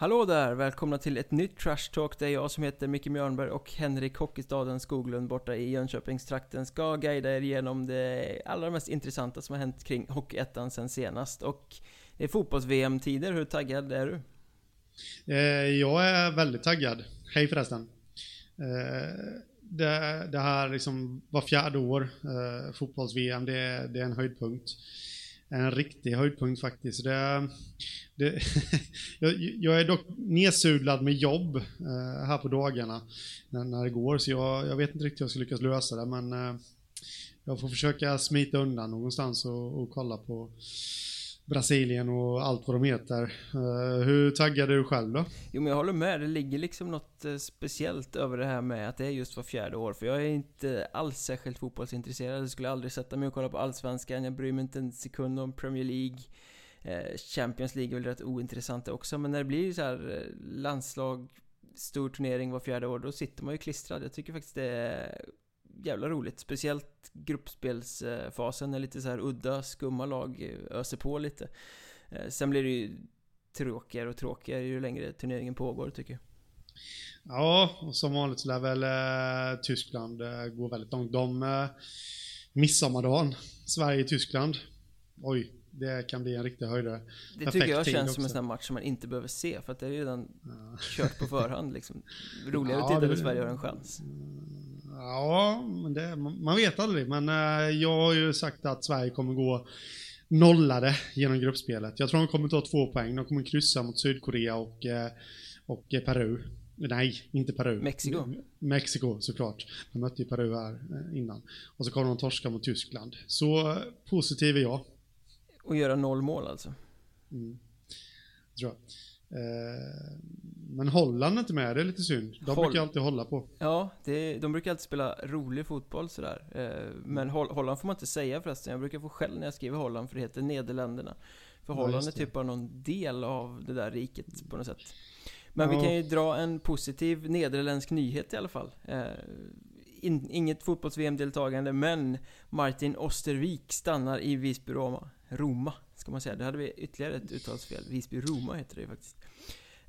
Hallå där! Välkomna till ett nytt Trash Talk Det är jag som heter Micke Mjörnberg och Henrik Hockeystaden Skoglund borta i Jönköpingstrakten ska guida er igenom det allra mest intressanta som har hänt kring Hockeyettan sen senast och det är fotbolls-VM-tider, hur taggad är du? Eh, jag är väldigt taggad. Hej förresten. Eh, det, det här liksom var fjärde år, eh, fotbolls-VM, det, det är en höjdpunkt en riktig höjdpunkt faktiskt. Det, det, jag, jag, är dock nedsudlad med jobb eh, här på dagarna när, när det går, så jag, jag, vet inte riktigt hur jag ska lyckas lösa det, men eh, jag får försöka smita undan någonstans och, och kolla på Brasilien och allt vad de heter. Eh, hur taggad är du själv då? Jo men jag håller med, det ligger liksom något eh, speciellt över det här med att det är just var fjärde år. För jag är inte alls särskilt fotbollsintresserad. Jag skulle aldrig sätta mig och kolla på Allsvenskan. Jag bryr mig inte en sekund om Premier League. Eh, Champions League är väl rätt ointressant också. Men när det blir så här landslag, stor turnering var fjärde år, då sitter man ju klistrad. Jag tycker faktiskt det är jävla roligt. Speciellt gruppspelsfasen när lite så här udda, skumma lag öser på lite. Eh, sen blir det ju tråkigare och tråkigare ju längre turneringen pågår tycker jag. Ja, och som vanligt så lär väl eh, Tyskland eh, gå väldigt långt. De eh, midsommardagen, Sverige-Tyskland. Oj, det kan bli en riktig höjdare. Det Perfekt tycker jag känns som en sån här match som man inte behöver se, för att det är redan ja. kört på förhand liksom. Roligare ja, att titta när Sverige har en chans. Ja, men det, man vet aldrig. Men eh, jag har ju sagt att Sverige kommer gå nollade genom gruppspelet. Jag tror de kommer ta två poäng. De kommer kryssa mot Sydkorea och, eh, och Peru. Nej, inte Peru. Mexiko. Mexiko såklart. De mötte ju Peru här eh, innan. Och så kommer de torska mot Tyskland. Så positiv är jag. Och göra noll mål alltså? Mm. Tror jag. Eh, men Holland är inte med, det är lite synd. De Holl brukar alltid hålla på. Ja, det, de brukar alltid spela rolig fotboll sådär. Eh, men Holland får man inte säga förresten. Jag brukar få skäll när jag skriver Holland för det heter Nederländerna. För ja, Holland är typ bara någon del av det där riket på något sätt. Men ja. vi kan ju dra en positiv nederländsk nyhet i alla fall. Eh, in, inget fotbolls-VM-deltagande, men Martin Ostervik stannar i Visby-Roma. Roma, ska man säga. Det hade vi ytterligare ett uttalsfel. Visby-Roma heter det ju faktiskt.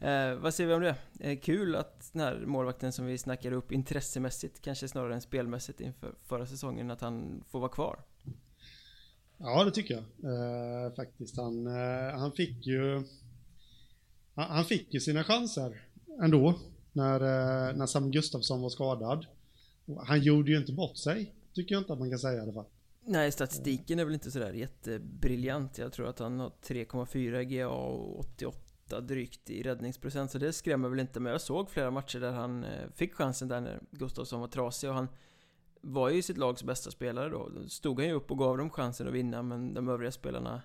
Eh, vad säger vi om det? Eh, kul att den här målvakten som vi snackade upp intressemässigt, kanske snarare än spelmässigt inför förra säsongen, att han får vara kvar. Ja, det tycker jag eh, faktiskt. Han, eh, han fick ju han, han, fick ju sina chanser ändå när, eh, när Sam Gustafsson var skadad. Han gjorde ju inte bort sig, tycker jag inte att man kan säga i alla fall. Nej, statistiken är väl inte sådär jättebriljant. Jag tror att han har 3,4 GA och 88 drygt i räddningsprocent. Så det skrämmer väl inte. Men jag såg flera matcher där han eh, fick chansen där när Gustafsson var trasig. Och han var ju sitt lags bästa spelare då. Då stod han ju upp och gav dem chansen att vinna. Men de övriga spelarna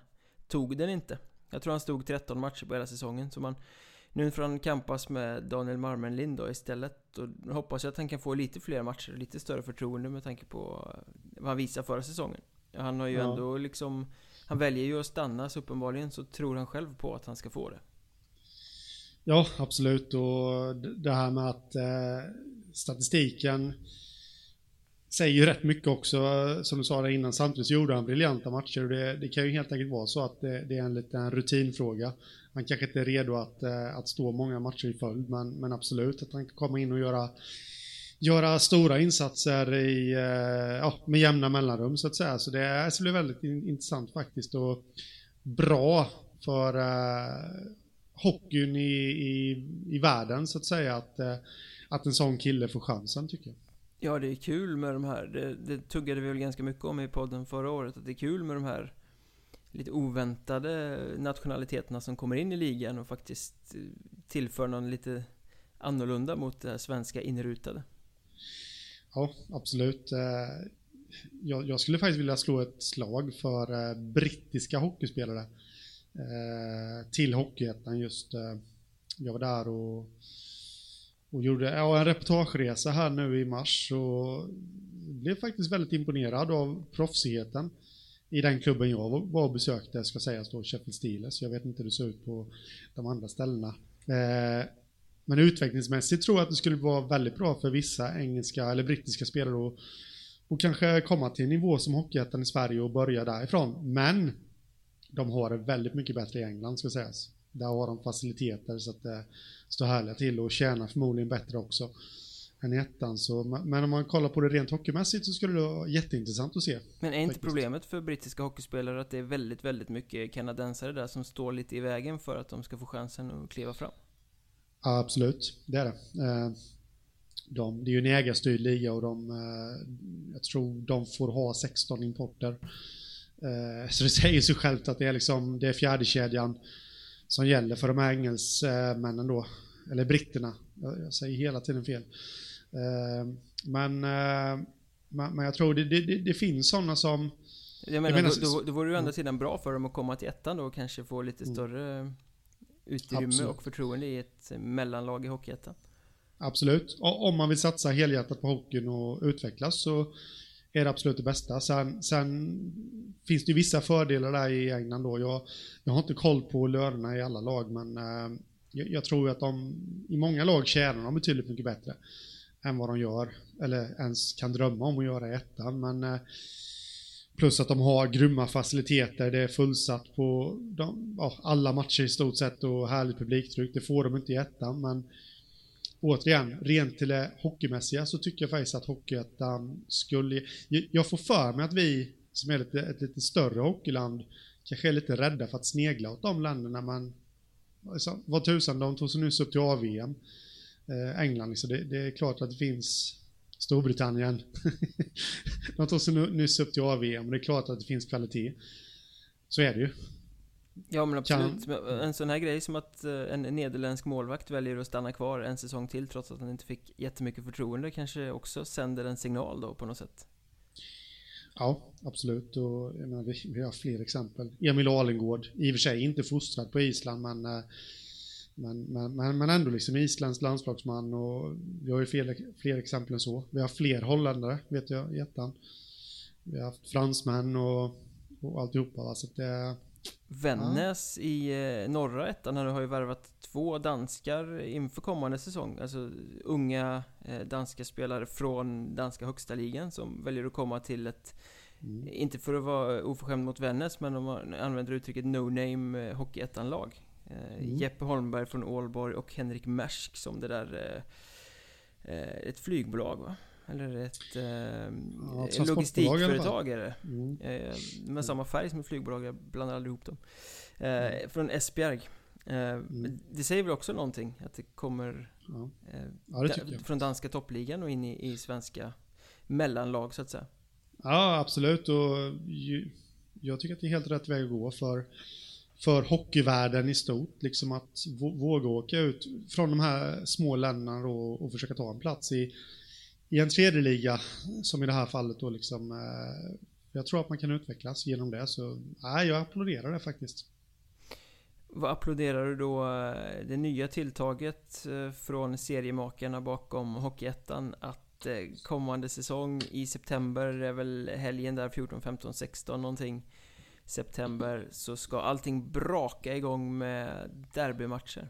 tog den inte. Jag tror han stod 13 matcher på hela säsongen. Så man nu får han kampas med Daniel Marmenlind då istället och hoppas jag att han kan få lite fler matcher och lite större förtroende med tanke på vad han visade förra säsongen. Han har ju ja. ändå liksom Han väljer ju att stanna så uppenbarligen så tror han själv på att han ska få det. Ja, absolut och det här med att eh, statistiken säger ju rätt mycket också, eh, som du sa där innan. Samtidigt så gjorde han briljanta matcher och det, det kan ju helt enkelt vara så att det, det är en liten rutinfråga han kanske inte är redo att, eh, att stå många matcher i följd, men, men absolut att han kan komma in och göra, göra stora insatser i, eh, ja, med jämna mellanrum så att säga. Så det ska bli väldigt intressant faktiskt och bra för eh, hockeyn i, i, i världen så att säga att, uh, att en sån kille får chansen tycker jag. Ja, det är kul med de här, det, det tuggade vi väl ganska mycket om i podden förra året, att det är kul med de här lite oväntade nationaliteterna som kommer in i ligan och faktiskt eh, tillför någon lite annorlunda mot det svenska inrutade. Ja, absolut. Eh, jag, skulle faktiskt vilja slå ett slag för eh, brittiska hockeyspelare Eh, till Hockeyettan just. Eh, jag var där och, och gjorde ja, en reportageresa här nu i mars och blev faktiskt väldigt imponerad av proffsigheten i den klubben jag var och besökte, ska sägas då, Sheffield Steelers. Jag vet inte hur det ser ut på de andra ställena. Eh, men utvecklingsmässigt tror jag att det skulle vara väldigt bra för vissa engelska eller brittiska spelare att och kanske komma till en nivå som Hockeyettan i Sverige och börja därifrån. Men de har det väldigt mycket bättre i England ska sägas. där har de faciliteter så att det står härliga till och tjänar förmodligen bättre också än i ettan. Så, men om man kollar på det rent hockeymässigt så skulle det vara jätteintressant att se. Men är inte faktiskt. problemet för brittiska hockeyspelare att det är väldigt, väldigt mycket kanadensare där som står lite i vägen för att de ska få chansen att kliva fram? Ja, absolut, det är det. Eh, de, det är ju en ägarstyrd liga och de, eh, jag tror de får ha 16 importer. Eh, så det säger sig självt att det är liksom, det är fjärde kedjan som gäller för de här engelsmännen då, eller britterna. Jag säger hela tiden fel. Eh, men, men jag tror det, det, det finns sådana som... Jag menar, jag menar då, då, då vore det ju andra sidan bra för dem att komma till ettan då och kanske få lite mm. större utrymme Absolut. och förtroende i ett mellanlag i Hockeyettan. Absolut. Om man vill satsa helhjärtat på hockeyn och utvecklas så är det absolut det bästa. Sen, sen finns det ju vissa fördelar där i England då. Jag, jag har inte koll på lönerna i alla lag, men eh, jag, jag, tror att de i många lag tjänar de betydligt mycket bättre än vad de gör, eller ens kan drömma om att göra i ettan. Men eh, Plus att de har grymma faciliteter, det är fullsatt på de, ja, alla matcher i stort sett och härligt publiktryck. Det får de inte i ettan, men återigen, rent till det hockeymässiga så tycker jag faktiskt att Hockeyettan ehm, skulle... Jag får för mig att vi, som är lite, ett lite större hockeyland, kanske är lite rädda för att snegla åt de länderna, men alltså, vad tusan, de tog sig nyss upp till AVM. Eh, England, liksom, det, det, är klart att det finns Storbritannien. de tog sig nyss upp till AVM, och det är klart att det finns kvalitet. Så är det ju. Ja men absolut. Kan... En sån här grej som att eh, en nederländsk målvakt väljer att stanna kvar en säsong till trots att han inte fick jättemycket förtroende kanske också sänder en signal då på något sätt. Ja, absolut. Och, menar, vi, vi, har fler exempel. Emil Alengård, i och för sig inte fostrad på Island men, eh, men, men, men ändå liksom isländsk landslagsman och vi har ju fler, fler exempel än så. Vi har fler holländare, vet jag, i ettan. Vi har haft fransmän och, och alltihopa. Så det, Vännäs ja. i eh, norra ettan har ju värvat två danskar inför kommande säsong. Alltså unga eh, danska spelare från danska högsta ligan som väljer att komma till ett mm. Inte för att vara oförskämd mot Vännäs men de använder uttrycket no name eh, Hockeyettan-lag. Mm. Jeppe Holmberg från Ålborg och Henrik Mersk som det där ett flygbolag va? Eller ett eh, ja, logistikföretag är det. Mm. Eh, med samma färg som ett flygbolag, jag blandar aldrig ihop dem. Eh, mm. Från Esbjerg. Eh, mm. Det säger väl också någonting? Att det kommer ja. Eh, ja, det från danska toppligan och in i, i, svenska mellanlag så att säga. Ja, absolut. Och ju, jag tycker att det är helt rätt väg att gå för för hockeyvärlden i stort, liksom att våga åka ut från de här små länderna och, och försöka ta en plats i, i en tredje liga, som i det här fallet då liksom, eh, jag tror att man kan utvecklas genom det, så nej, jag applåderar det faktiskt. Vad applåderar du då eh, det nya tilltaget eh, från seriemakarna bakom Hockeyettan att kommande säsong i september, är väl helgen där 14, 15, 16 någonting September så ska allting braka igång med derbymatcher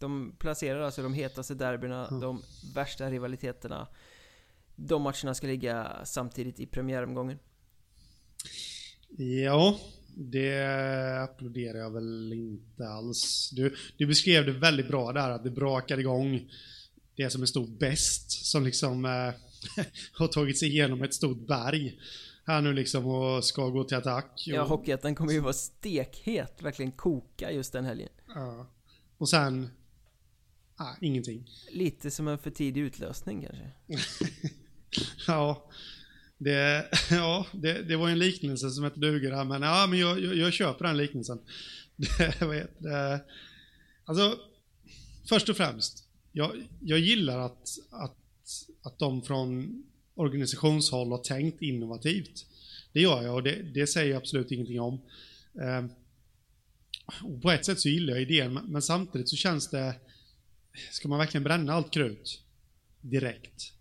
De placerar alltså de hetaste derbyna, mm. de värsta rivaliteterna de matcherna ska ligga samtidigt i premiäromgången? Ja, det applåderar jag väl inte alls. Du, du beskrev det väldigt bra där, att det brakar igång det som är stort bäst, som liksom eh, har tagit sig igenom ett stort berg här nu liksom och ska gå till attack. Ja, Hockeyettan kommer ju vara stekhet, verkligen koka just den helgen. Ja. Och sen, ah, ingenting. Lite som en för tidig utlösning kanske? ja, det, ja det, det var en liknelse som inte duger här, men, ja, men jag, jag, jag köper den liknelsen. Det, vet, det, alltså, först och främst, jag, jag gillar att, att, att de från organisationshåll har tänkt innovativt. Det gör jag och det, det säger jag absolut ingenting om. Eh, och på ett sätt så gillar jag idén, men samtidigt så känns det, ska man verkligen bränna allt krut direkt?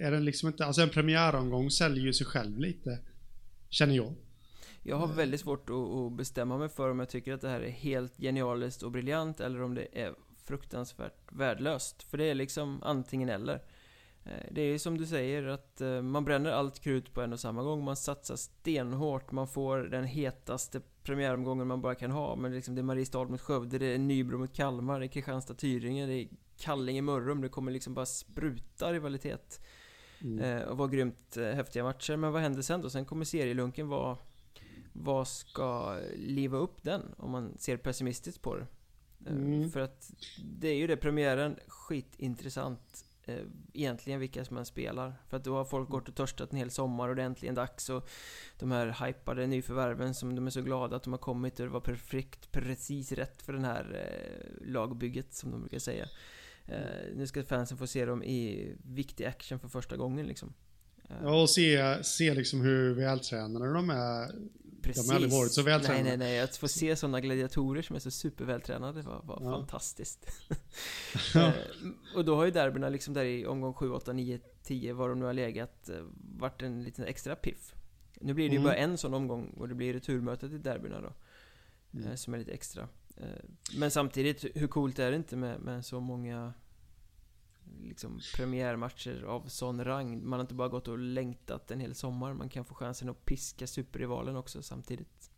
Är den liksom inte, alltså en premiäromgång säljer ju sig själv lite, känner jag. Jag har väldigt svårt att bestämma mig för om jag tycker att det här är helt genialiskt och briljant eller om det är fruktansvärt värdelöst. För det är liksom antingen eller. Eh, det är ju som du säger att eh, man bränner allt krut på en och samma gång. Man satsar stenhårt, man får den hetaste premiäromgången man bara kan ha. Men liksom det är Mariestad mot Skövde, det är Nybro mot Kalmar, det är Kristianstad-Tyringe, det är Kallinge-Mörrum. Det kommer liksom bara spruta rivalitet. Mm. Eh, och var grymt häftiga matcher. Men vad händer sen då? Sen kommer serielunken vara... Vad ska liva upp den? Om man ser pessimistiskt på det. Mm. För att det är ju det, premiären, skitintressant eh, egentligen vilka som än spelar. För att då har folk gått och törstat en hel sommar och det är äntligen dags. Och de här hypade nyförvärven som de är så glada att de har kommit och det var perfekt, precis rätt för den här eh, lagbygget som de brukar säga. Eh, nu ska fansen få se dem i viktig action för första gången liksom. Eh. Ja, och se, se liksom hur vältränade de är Precis. De har aldrig varit så vältränade. Nej, nej, nej. Att få se sådana gladiatorer som är så supervältränade var, var ja. fantastiskt. ja. Eh, och då har ju derbyna liksom där i omgång 7, 8, 9, 10, var de nu har legat, eh, varit en liten extra piff. Nu blir det ju mm. bara en sån omgång och det blir returmötet i derbyna då. Mm. Som är lite extra. Eh, men samtidigt, hur coolt är det inte med, med så många liksom premiärmatcher av sån rang. Man har inte bara gått och längtat en hel sommar, man kan få chansen att piska superrivalen också samtidigt.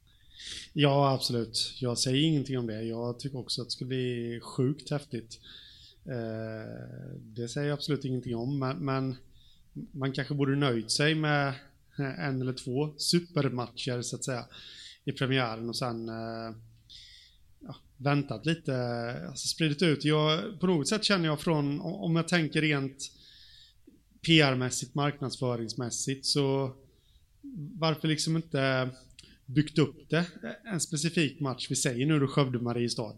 Ja, absolut. Jag säger ingenting om det. Jag tycker också att det skulle bli sjukt häftigt. Eh, det säger jag absolut ingenting om, men, men man kanske borde nöjt sig med en eller två supermatcher så att säga i premiären och sen eh, väntat lite, alltså spridit ut. Jag, på något sätt känner jag från, om jag tänker rent PR-mässigt, marknadsföringsmässigt, så varför liksom inte byggt upp det, en specifik match, vi säger nu då Skövde-Mariestad,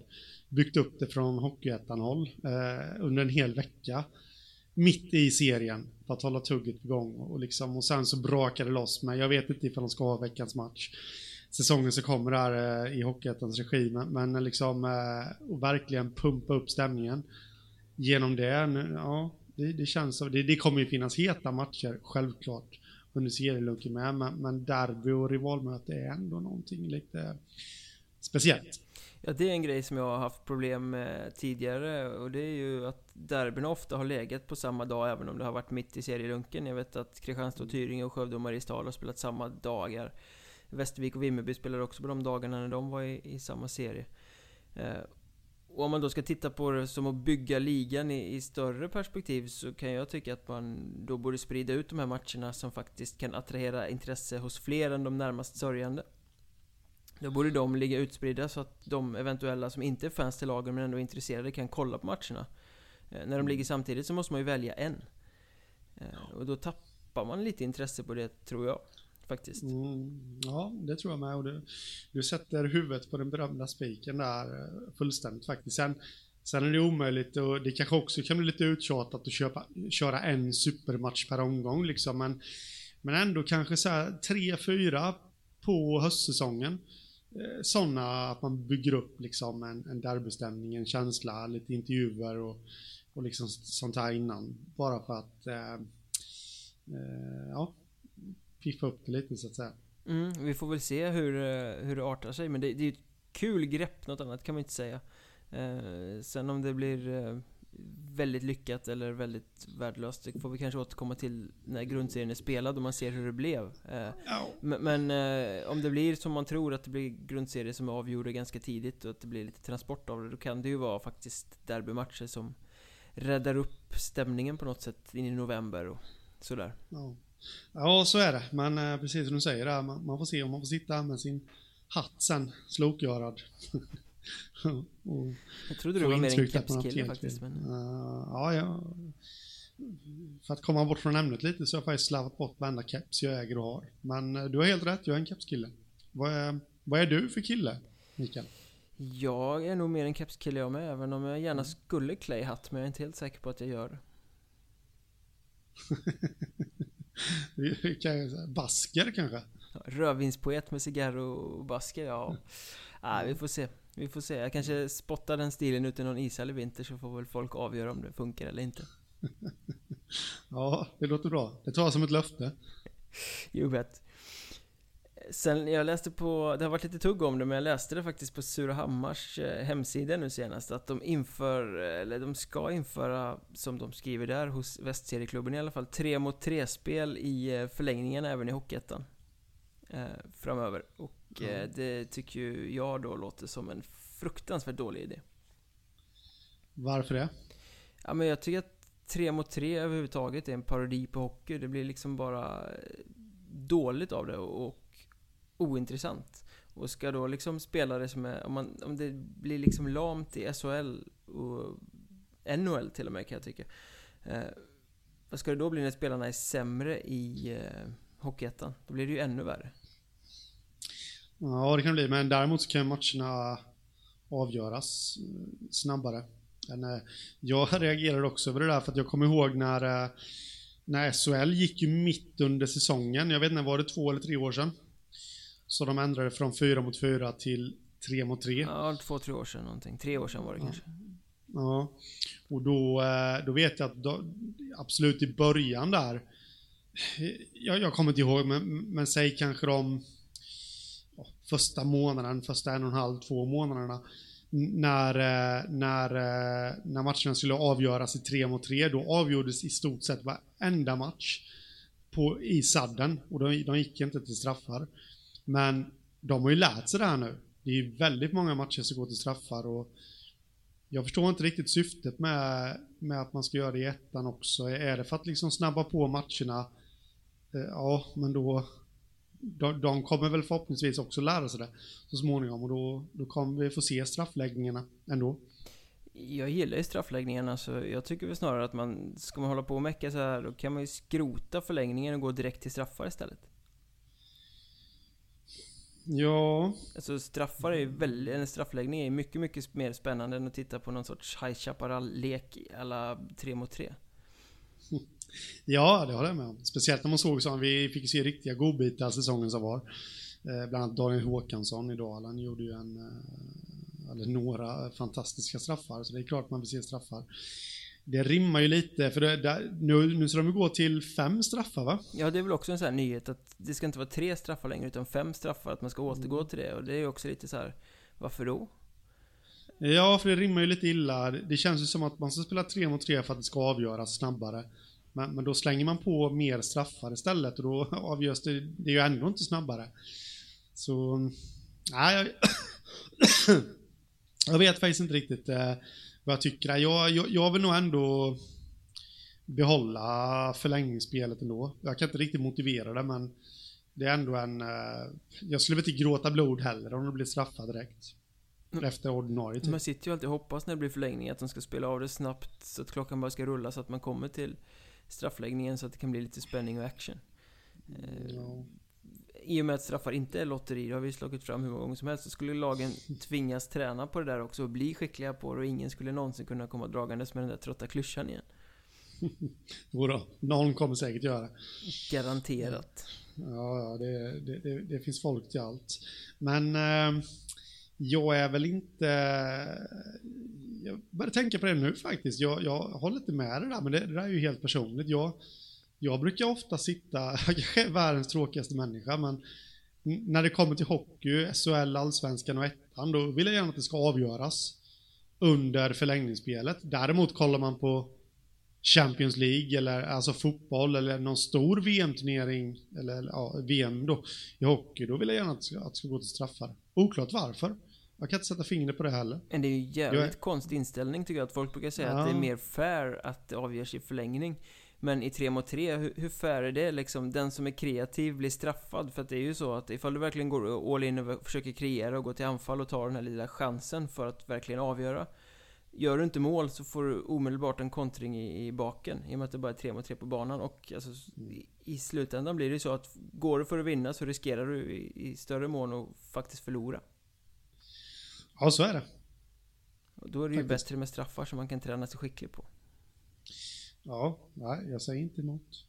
byggt upp det från Hockeyettan-håll eh, under en hel vecka, mitt i serien, för att hålla tugget igång och liksom, och sen så brakar det loss, men jag vet inte ifall de ska ha veckans match säsongen som kommer där eh, i Hockeyettans regi. Men, men liksom eh, och verkligen pumpa upp stämningen genom det. Ja, det, det känns som, det, det kommer ju finnas heta matcher, självklart, under serielunken med. Men, men derby och rivalmöte är ändå någonting lite speciellt. Ja, det är en grej som jag har haft problem med tidigare och det är ju att derbyna ofta har legat på samma dag även om det har varit mitt i serielunken. Jag vet att Kristianstad och Tyringe och Skövde och Mariestad har spelat samma dagar. Västervik och Vimmerby spelade också på de dagarna när de var i, i samma serie. Eh, och om man då ska titta på det som att bygga ligan i, i, större perspektiv så kan jag tycka att man då borde sprida ut de här matcherna som faktiskt kan attrahera intresse hos fler än de närmast sörjande. Då borde de ligga utspridda så att de eventuella som inte är fans till lagen men ändå är intresserade kan kolla på matcherna. Eh, när de ligger samtidigt så måste man ju välja en. Eh, och då tappar man lite intresse på det tror jag faktiskt. Mm, ja, det tror jag med. Och du, du sätter huvudet på den berömda spiken där eh, fullständigt faktiskt. Sen, sen är det omöjligt och det kanske också kan bli lite uttjatat att köpa, köra en supermatch per omgång liksom. Men, men ändå kanske så här tre, fyra på höstsäsongen. Eh, Sådana att man bygger upp liksom en, en derbystämning, en känsla, lite intervjuer och, och liksom sånt här innan. Bara för att eh, eh, ja, piffa upp det lite så att säga. Mm, vi får väl se hur, eh, hur det artar sig, men det, det är ett kul grepp, något annat kan man inte säga. Eh, sen om det blir eh, väldigt lyckat eller väldigt värdelöst, det får vi kanske återkomma till när grundserien är spelad och man ser hur det blev. Eh, men, men eh, om det blir som man tror, att det blir grundserie som är avgjorda ganska tidigt och att det blir lite transport av det, då kan det ju vara faktiskt derbymatcher som räddar upp stämningen på något sätt in i november och sådär. Ja. Ja, så är det. Men eh, precis som du säger, där, man, man, får se om man får sitta med sin hatt sen, slokgörad. jag trodde du var mer en kepskille faktiskt. Men... Uh, ja, ja. För att komma bort från ämnet lite så har jag faktiskt slarvat bort varenda keps jag äger och har. Men uh, du har helt rätt, jag är en kepskille. Vad är, vad är du för kille, Mikael? Jag är nog mer en kepskille jag med, även om jag gärna mm. skulle klä hatt, men jag är inte helt säker på att jag gör det. basker kanske? Rödvinspoet med cigarr och basker, ja. Ah, vi får se. Vi får se. Jag kanske spottar den stilen ute i någon ishall i vinter så får väl folk avgöra om det funkar eller inte. ja, det låter bra. Det tar jag som ett löfte. Jo, vet. Sen, jag läste på, det har varit lite tugg om det, men jag läste det faktiskt på Surahammars eh, hemsida nu senast Att de inför, eller de ska införa, som de skriver där hos Västserieklubben i alla fall 3 mot 3 spel i eh, förlängningen även i Hockeyettan eh, Framöver. Och eh, det tycker ju jag då låter som en fruktansvärt dålig idé. Varför det? Ja men jag tycker att 3 mot 3 överhuvudtaget är en parodi på hockey. Det blir liksom bara dåligt av det. Och ointressant. Och ska då liksom spelare som är, om, man, om det blir liksom lamt i SHL och NHL till och med kan jag tycka. Eh, vad ska det då bli när spelarna är sämre i eh, Hockeyettan? Då blir det ju ännu värre. Ja, det kan det bli, men däremot så kan matcherna avgöras eh, snabbare. Eh, jag reagerade också över det där för att jag kommer ihåg när, eh, när SHL gick ju mitt under säsongen. Jag vet inte, var det två eller tre år sedan? Så de ändrade från 4 mot 4 till 3 mot 3. Ja, två, tre år sedan någonting. Tre år sedan var det ja. kanske. Ja. Och då, eh, då vet jag att då, absolut i början där, jag, jag kommer inte ihåg, men, men säg kanske de första månaden, första en och en halv, två månaderna, när, eh, när, eh, när matcherna skulle avgöras i 3 mot 3, då avgjordes i stort sett varenda match på, i sadden och de, de gick inte till straffar. Men de har ju lärt sig det här nu. Det är ju väldigt många matcher som går till straffar och jag förstår inte riktigt syftet med, med att man ska göra det i ettan också. Är det för att liksom snabba på matcherna? Eh, ja, men då... De, de, kommer väl förhoppningsvis också lära sig det så småningom och då, då kommer vi få se straffläggningarna ändå. Jag gillar ju straffläggningarna så jag tycker väl snarare att man, ska man hålla på och mecka så här då kan man ju skrota förlängningen och gå direkt till straffar istället. Ja. Alltså straffar är ju väldigt, en straffläggning är mycket, mycket mer spännande än att titta på någon sorts High Chaparral-lek alla tre mot tre. Ja, det håller jag med om. Speciellt när man såg som vi fick se riktiga godbitar säsongen som var. Eh, bland annat Daniel Håkansson i Dalen gjorde ju en, eh, eller några fantastiska straffar, så det är klart man vill se straffar. Det rimmar ju lite, för det, där, nu, nu ska de gå till fem straffar va? Ja, det är väl också en sån här nyhet att det ska inte vara tre straffar längre utan fem straffar, att man ska återgå till det. Och det är ju också lite så här, varför då? Ja, för det rimmar ju lite illa. Det känns ju som att man ska spela tre mot tre för att det ska avgöras snabbare. Men, men då slänger man på mer straffar istället och då avgörs det, det är ju ändå inte snabbare. Så, nej, jag, jag vet faktiskt inte riktigt. Eh, vad jag tycker. Jag, jag, jag vill nog ändå behålla förlängningsspelet ändå. Jag kan inte riktigt motivera det, men det är ändå en... Eh, jag skulle väl inte gråta blod heller om det blir straffat direkt. Mm. Efter ordinarie tid. Man sitter ju alltid och hoppas när det blir förlängning att de ska spela av det snabbt så att klockan bara ska rulla så att man kommer till straffläggningen så att det kan bli lite spänning och action. Ja i och med att straffar inte är lotteri, det har vi slagit fram hur många gånger som helst, så skulle lagen tvingas träna på det där också och bli skickliga på det och ingen skulle någonsin kunna komma dragandes med den där trötta klyschan igen. Jodå, någon kommer säkert göra det. Garanterat. Ja, ja det, det, det, det finns folk till allt. Men eh, jag är väl inte... Jag börjar tänka på det nu faktiskt. Jag, jag håller inte med det där, men det, det där är ju helt personligt. Jag jag brukar ofta sitta, jag är världens tråkigaste människa, men när det kommer till hockey, SHL, Allsvenskan och ettan, då vill jag gärna att det ska avgöras under förlängningsspelet. Däremot kollar man på Champions League eller alltså fotboll eller någon stor VM-turnering eller ja, VM då i hockey, då vill jag gärna att det ska, att det ska gå till straffar. Oklart varför. Jag kan inte sätta fingret på det heller. Men det är ju jävligt jag... konstig inställning tycker jag, att folk brukar säga ja. att det är mer fair att det avgörs i förlängning. Men i 3 mot 3, hur, hur fair är det liksom? Den som är kreativ blir straffad. För att det är ju så att ifall du verkligen går all in och försöker kreera och gå till anfall och tar den här lilla chansen för att verkligen avgöra. Gör du inte mål så får du omedelbart en kontring i, i baken. I och med att det bara är 3 mot 3 på banan. Och alltså, i, i slutändan blir det ju så att går du för att vinna så riskerar du i, i större mån att faktiskt förlora. Ja, så är det. Och då är det ju Faktiskt. bättre med straffar som man kan träna sig skicklig på. Ja, nej, jag säger inte emot.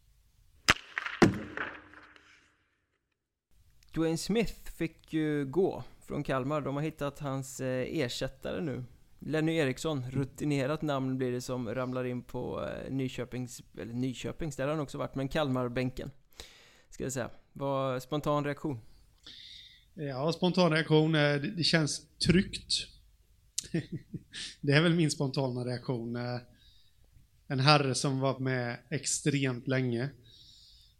Dwayne Smith fick ju gå från Kalmar. De har hittat hans eh, ersättare nu. Lenny Eriksson, rutinerat namn blir det som ramlar in på eh, Nyköpings, eller Nyköpings, där har han också varit, men Kalmarbänken. Ska jag säga. Vad spontan reaktion? Ja, spontan reaktion. eh, Det, det känns tryggt. det är väl min spontana reaktion. Eh. En herre som varit med extremt länge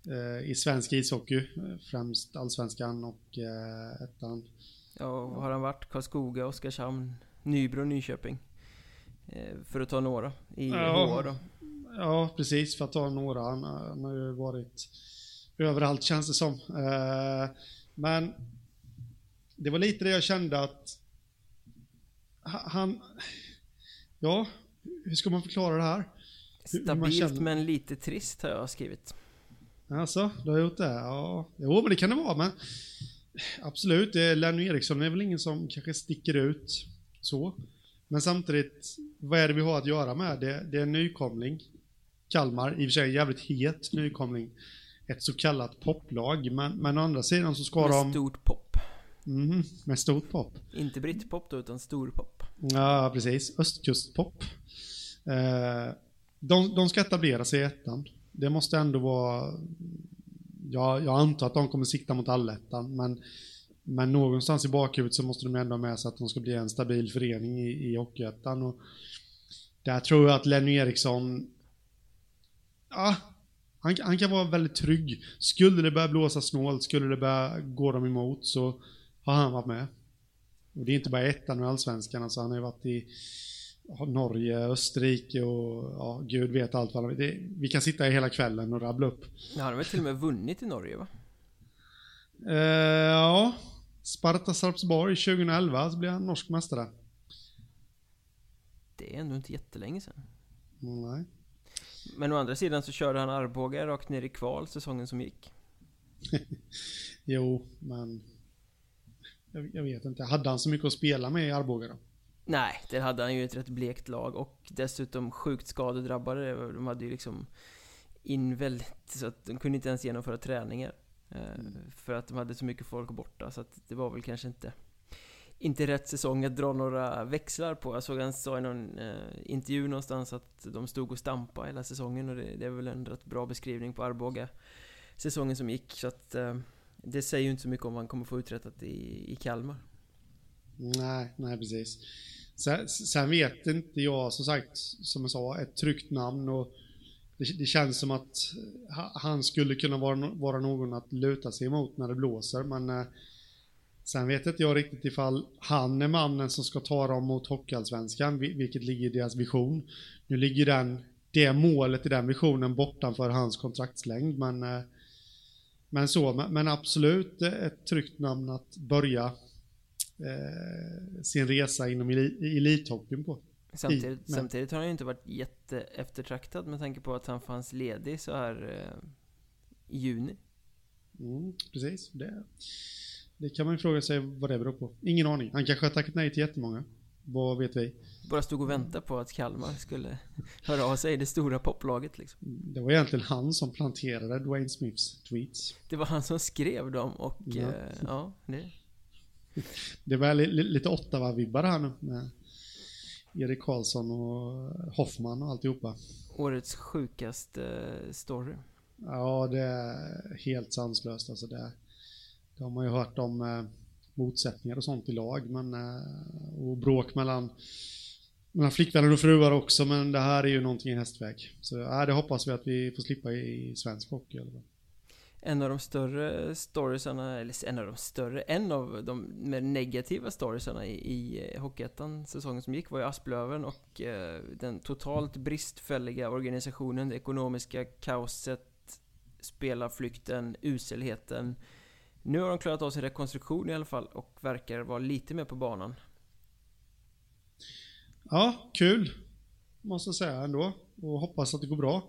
eh, i svensk ishockey, eh, främst allsvenskan och eh, ettan. Ja, har han varit? Karlskoga, Oskarshamn, Nybro, Nyköping? Eh, För att ta några i Ja. Då. Ja, precis, för att ta några. Han, han har ju varit överallt känns det som. Eh, men det var lite det jag kände att ha- han... Ja, hur ska man förklara det här? Stabilt känner- men lite trist har jag skrivit. Alltså, du har gjort det? Ja, jo, men det kan det vara, men absolut, det är Lenny Eriksson är väl ingen som kanske sticker ut så. Men samtidigt, vad är det vi har att göra med? Det, det är en nykomling. Kalmar, i och för sig en jävligt het nykomling. Ett så kallat poplag, men, men å andra sidan så ska Med de... stort pop. Mhm, med stort pop. Inte brittpop då, utan storpop. Ja, precis. Östkustpop. Eh, de, de ska etablera sig i ettan. Det måste ändå vara... Ja, jag antar att de kommer sikta mot allettan, men, men någonstans i bakhuvudet så måste de ändå ha med sig att de ska bli en stabil förening i, i Hockeyettan. Och där tror jag att Lenny Eriksson... Ja, han, han kan vara väldigt trygg. Skulle det börja blåsa snålt, skulle det börja gå dem emot så har han varit med. Och det är inte bara ettan och allsvenskan, alltså han har ju varit i Norge, Österrike och ja, gud vet allt vad det, Vi kan sitta hela kvällen och rabbla upp. Ja, han har väl till och med vunnit i Norge va? Eh, ja, Sparta Sarpsborg 2011 så blev han norsk mästare. Det är ändå inte jättelänge sedan. Nej. Men å andra sidan så körde han Arboga rakt ner i kval säsongen som gick. Jo, men jag, jag vet inte. Hade han så mycket att spela med i Arboga då? Nej, där hade han ju ett rätt blekt lag och dessutom sjukt skadedrabbade. De hade ju liksom in väldigt, så att de kunde inte ens genomföra träningar. eh, För att de hade så mycket folk borta, så att det var väl kanske inte inte rätt säsong att dra några växlar på. Jag såg han sa i någon eh, intervju någonstans att de stod och stampade hela säsongen och det, det är väl en rätt bra beskrivning på Arboga säsongen som gick. Så att eh, det säger ju inte så mycket om vad han kommer få uträttat i, i Kalmar. Nej, nej precis. Sen, sen vet inte jag, som sagt, som jag sa, ett tryggt namn och det, det känns som att han skulle kunna vara, vara någon att luta sig emot när det blåser, men eh, sen vet inte jag riktigt ifall han är mannen som ska ta dem mot Hockeyallsvenskan, vilket ligger i deras vision. Nu ligger den, det målet i den visionen bortanför hans kontraktslängd, men eh, men så, men- men absolut ett tryggt namn att börja eh, sin resa inom eli- elithockeyn på. Samtidigt, men- samtidigt har han ju inte varit jätte eftertraktad med tanke på att han fanns ledig så här eh, i juni. Mm, precis, det, det kan man ju fråga sig vad det beror på. Ingen aning. Han kanske har tackat nej till jättemånga. Vad vet vi? Bara stod och väntade på att Kalmar skulle höra av sig, det stora poplaget liksom. Det var egentligen han som planterade Dwayne Smiths tweets. Det var han som skrev dem och ja, eh, ja det... Det var li, li, lite Ottawa-vibbar här nu med Erik Karlsson och Hoffman och alltihopa. Årets sjukaste eh, story. Ja, det är helt sanslöst alltså. Det, det har man ju hört om eh, motsättningar och sånt i lag, men eh, och bråk mellan, mellan flickvänner och fruar också, men det här är ju någonting i hästväg. Så ja, det hoppas vi att vi får slippa i, i svensk hockey i alla fall. En av de större storiesarna, eller en av de större, en av de mer negativa storiesarna i, i Hockeyettan säsongen som gick var ju Asplöven och eh, den totalt bristfälliga organisationen, det ekonomiska kaoset, spelarflykten, uselheten. Nu har de klarat av sin rekonstruktion i alla fall och verkar vara lite mer på banan. Ja, kul. Måste jag säga ändå. Och hoppas att det går bra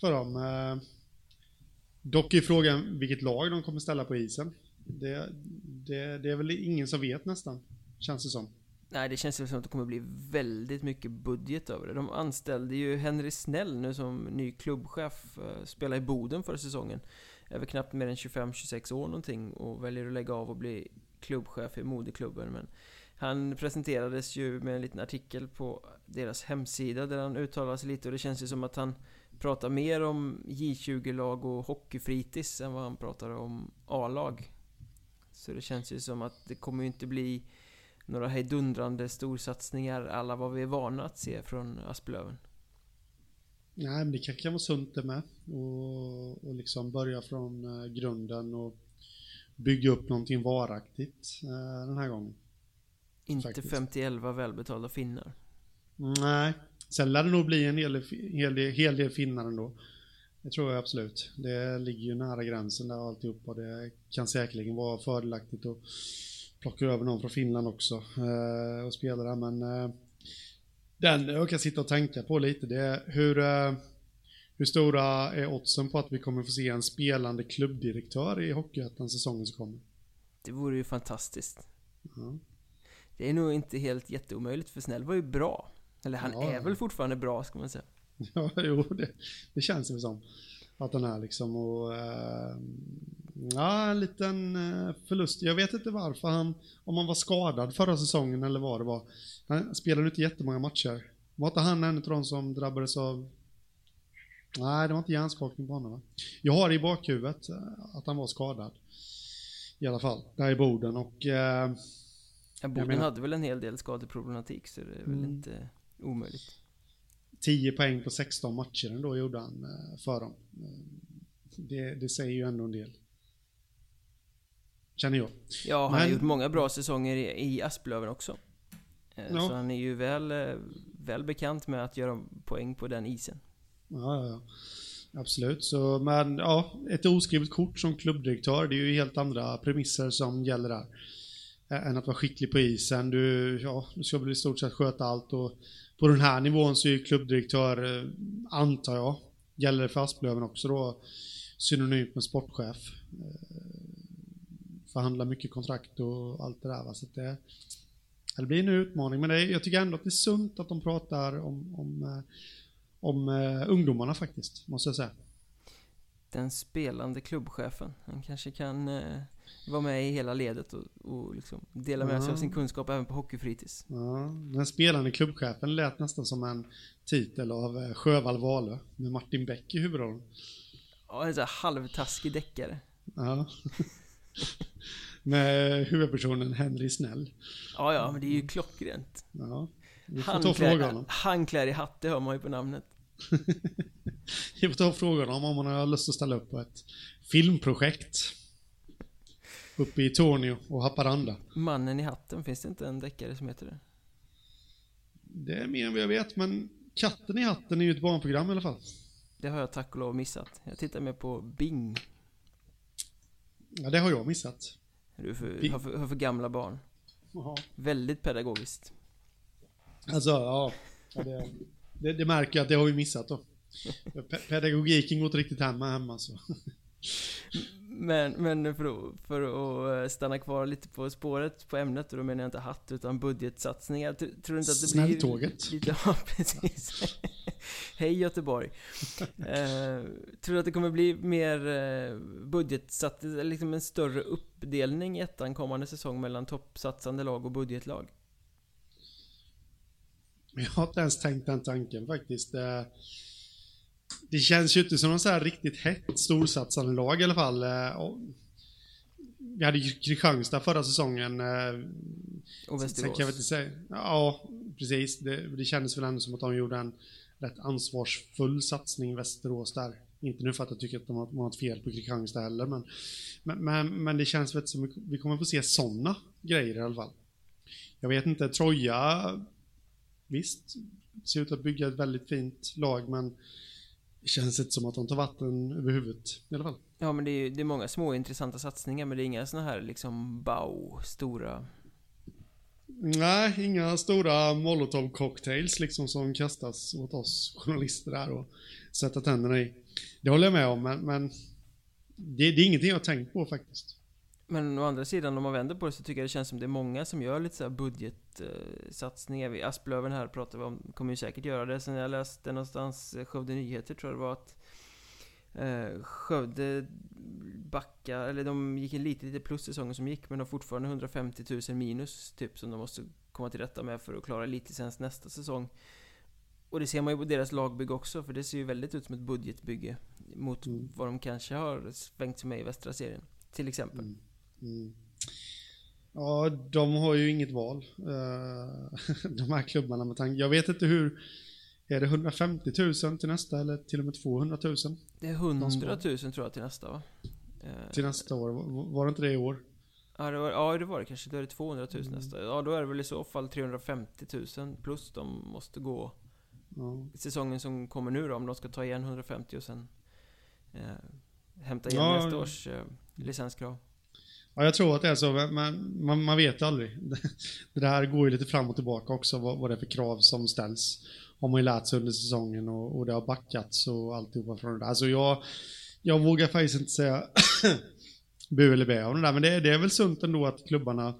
för dem. Eh, Dock är frågan vilket lag de kommer ställa på isen. Det, det, det är väl ingen som vet nästan, känns det som. Nej, det känns väl som att det kommer bli väldigt mycket budget över det. De anställde ju Henry Snell nu som ny klubbchef, eh, spelade i Boden förra säsongen. Är väl knappt mer än 25-26 år någonting och väljer att lägga av och bli klubbchef i moderklubben. Men han presenterades ju med en liten artikel på deras hemsida där han uttalade sig lite och det känns ju som att han pratar mer om J20-lag och hockeyfritids än vad han pratar om A-lag. Så det känns ju som att det kommer ju inte bli några hejdundrande storsatsningar alla vad vi är vana att se från Asplöven. Nej, men det kan, kan vara sunt det med. Och, och liksom börja från eh, grunden och bygga upp någonting varaktigt eh, den här gången. Inte Faktiskt. 51 välbetalda finnar. Nej, sen lär det nog bli en hel, del- hel, del- hel del finnar ändå. Det tror jag absolut. Det ligger ju nära gränsen där alltihop och det kan säkerligen vara fördelaktigt att plocka över någon från Finland också eh, och spela där. Men eh, den jag kan sitta och tänka på lite det är hur, eh, hur stora är oddsen på att vi kommer få se en spelande klubbdirektör i Hockeyettan säsongen som kommer? Det vore ju fantastiskt. Ja. Det är nog inte helt jätteomöjligt för Snäll var ju bra. Eller han Ja. är väl fortfarande bra ska man säga. Ja, jo, det, det känns det som. Att den är liksom och... Eh, ja, en liten eh, förlust. Jag vet inte varför han... Om han var skadad förra säsongen eller vad det var. Han spelade inte jättemånga matcher. Var inte han en av de som drabbades av... Nej, det var inte hjärnskakning på honom va? Jag har i bakhuvudet eh, att han var skadad. I alla fall, där i Boden och... Eh, Ja, Boden menar- hade väl en hel del skadeproblematik så det är väl Mm. inte omöjligt. 10 poäng på 16 matcher ändå gjorde han eh, för dem. Eh, Det, det säger ju ändå en del. Känner jag. Ja, han har Men- gjort många bra säsonger i, Asplöven också. Eh, Ja. Så han är ju väl, väl bekant med att göra poäng på den isen. Ja, ja, ja. Absolut. Så, men ja, ett oskrivet kort som klubbdirektör, det är ju helt andra premisser som gäller där. Än att vara skicklig på isen. Du, ja, du ska väl i stort sett sköta allt och på den här nivån så är ju klubbdirektör, eh, antar jag, gäller det för Asplöven också då, synonymt med sportchef. Eh, förhandlar mycket kontrakt och allt det där. Va? Så att det, det blir en utmaning, men det, jag tycker ändå att det är sunt att de pratar om, om eh, om ungdomarna faktiskt, måste jag säga. Den spelande klubbchefen. Han kanske kan eh, vara med i hela ledet och, och liksom dela med sig av sin kunskap även på hockeyfritids. Ja, den spelande klubbchefen lät nästan som en titel av eh, Sjövall Wahlöö med Martin Beck i huvudrollen. Ja, en sån här halvtaskig deckare. Ja. med huvudpersonen Henry Snäll. Ja, ja, men det är ju klockrent. Ja, vi får ta honom. i hatt, det hör man ju på namnet. Vi får ta och fråga honom om han har lust att ställa upp på ett filmprojekt. Uppe i Tornio och Haparanda. Mannen i hatten, finns det inte en deckare som heter det? Det är mer än vad jag vet, men Katten i hatten är ju ett barnprogram i alla fall. Det har jag tack och lov missat. Jag tittar mer på Bing. Ja, det har jag missat. Du för, har, för, har för gamla barn. Jaha. Väldigt pedagogiskt. Alltså, ja. ja det, det, det märker jag att det har vi missat då. Pe- Pedagogiken går inte riktigt hemma hemma så. Men, men för, för att eh, stanna kvar lite på spåret på ämnet, och då menar jag inte hatt utan budgetsatsningar. Tr- Tror du inte att det Snälltåget. blir lite... Ja, precis. Hej Göteborg. Eh, tror du att det kommer bli mer eh, budgetsatt, liksom en större uppdelning i ettan kommande säsong mellan toppsatsande lag och budgetlag? Jag har inte ens tänkt den tanken faktiskt. Det känns ju inte som någon så här riktigt hett storsatsande lag i alla fall. Eh, Vi hade ju Kristianstad förra säsongen. eh, Och Sen Västerås? säga. Ja, precis. Det, det kändes väl ändå som att de gjorde en rätt ansvarsfull satsning i Västerås där. Inte nu för att jag tycker att de har, ett fel på Kristianstad heller, men, men, men, men det känns väl som att vi kommer få se sådana grejer i alla fall. Jag vet inte, Troja, visst, ser ut att bygga ett väldigt fint lag, men det känns inte som att de tar vatten över huvudet i alla fall. Ja men det är, det är många små intressanta satsningar men det är inga såna här liksom bow, stora Nej, inga stora molotov cocktails liksom som kastas åt oss journalister där och sätta tänderna i. Det håller jag med om, men, men det, det är ingenting jag har tänkt på faktiskt. Men å andra sidan om man vänder på det så tycker jag det känns som det är många som gör lite såhär budgetsatsningar. Vi Asplöven här pratar vi om, kommer ju säkert göra det. Sen jag läste någonstans, eh, Skövde Nyheter tror jag det var att eh, Skövde backa, eller de gick en lite, lite plus säsongen som gick men de har fortfarande 150 000 minus typ som de måste komma till rätta med för att klara elitlicens nästa säsong. Och det ser man ju på deras lagbygge också för det ser ju väldigt ut som ett budgetbygge mot Mm. vad de kanske har svängt sig med i västra serien. Till exempel. Mm. Mm. Ja, de har ju inget val. eh, De här klubbarna med tanke. Jag vet inte hur... Är det 150 000 till nästa eller till och med 200 000 Det är 100 000 tror jag till nästa va? Eh, till nästa år? Var- det inte det i år? Ja det, var, ja det var det kanske, då är det 200 000 nästa. Ja då är det väl i så fall 350 000 plus de måste gå Ja. säsongen som kommer nu då, om de ska ta igen 150 och sen eh, hämta igen Ja, nästa års eh, licenskrav. Ja, jag tror att det är så, men man, man vet aldrig. Det här går ju lite fram och tillbaka också, vad, vad det är för krav som ställs. Har man ju lärt sig under säsongen och, och det har backats och alltihopa från det där. Alltså jag, jag vågar faktiskt inte säga bu eller bä om det där, men det, det är väl sunt ändå att klubbarna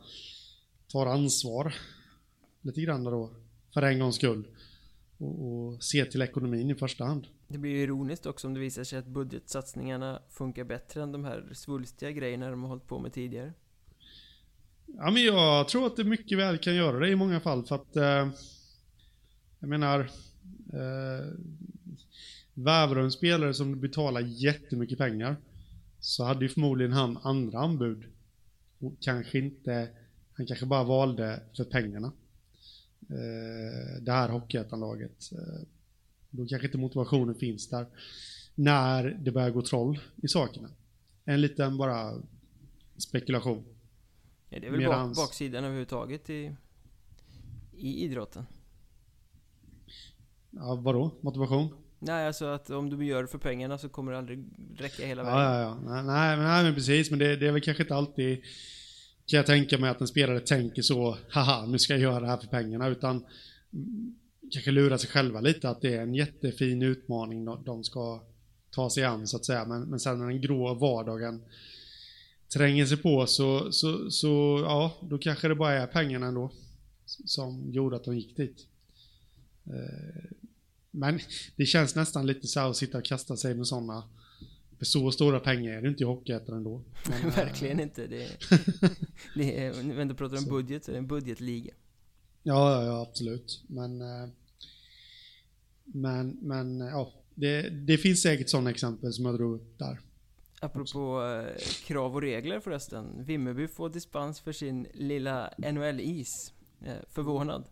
tar ansvar lite grann då, för en gångs skull. Och, och ser till ekonomin i första hand. Det blir ju ironiskt också om det visar sig att budgetsatsningarna funkar bättre än de här svulstiga grejerna de har hållit på med tidigare. Ja, men jag tror att det mycket väl kan göra det i många fall för att eh, jag menar eh, värvar du en spelare som betalar jättemycket pengar så hade ju förmodligen han andra anbud och kanske inte han kanske bara valde för pengarna eh, det här Hockeyettan-laget eh, då kanske inte motivationen finns där när det börjar gå troll i sakerna en liten bara spekulation Ja, det är väl Medans- bak, baksidan överhuvudtaget i, i idrotten. Ja, vadå? Motivation? Nej, alltså att om du gör det för pengarna så kommer det aldrig räcka hela Ja, vägen. ja, ja. Nej, nej, men- nej, men precis. Men det, det är väl kanske inte alltid, kan jag tänka mig, att en spelare tänker så, haha, nu ska jag göra det här för pengarna, utan kanske lura sig själva lite att det är en jättefin utmaning de, ska ta sig an, så att säga. Men, men sen när den grå vardagen tränger sig på så, så, så, ja, då kanske det bara är pengarna ändå som gjorde att de gick dit. Eh, Men det känns nästan lite så här att sitta och kasta sig med sådana för så stora pengar är det inte i Hockeyettan ändå. Men, Verkligen inte. Det är, det är, när ändå pratar om budget så är det en budgetliga. Ja, ja, ja, absolut. Men, eh, men, men eh, ja, det, det finns säkert sådana exempel som jag drog upp där. Apropå eh, krav och regler förresten. Vimmerby får dispens för sin lilla NHL-is. Eh, förvånad.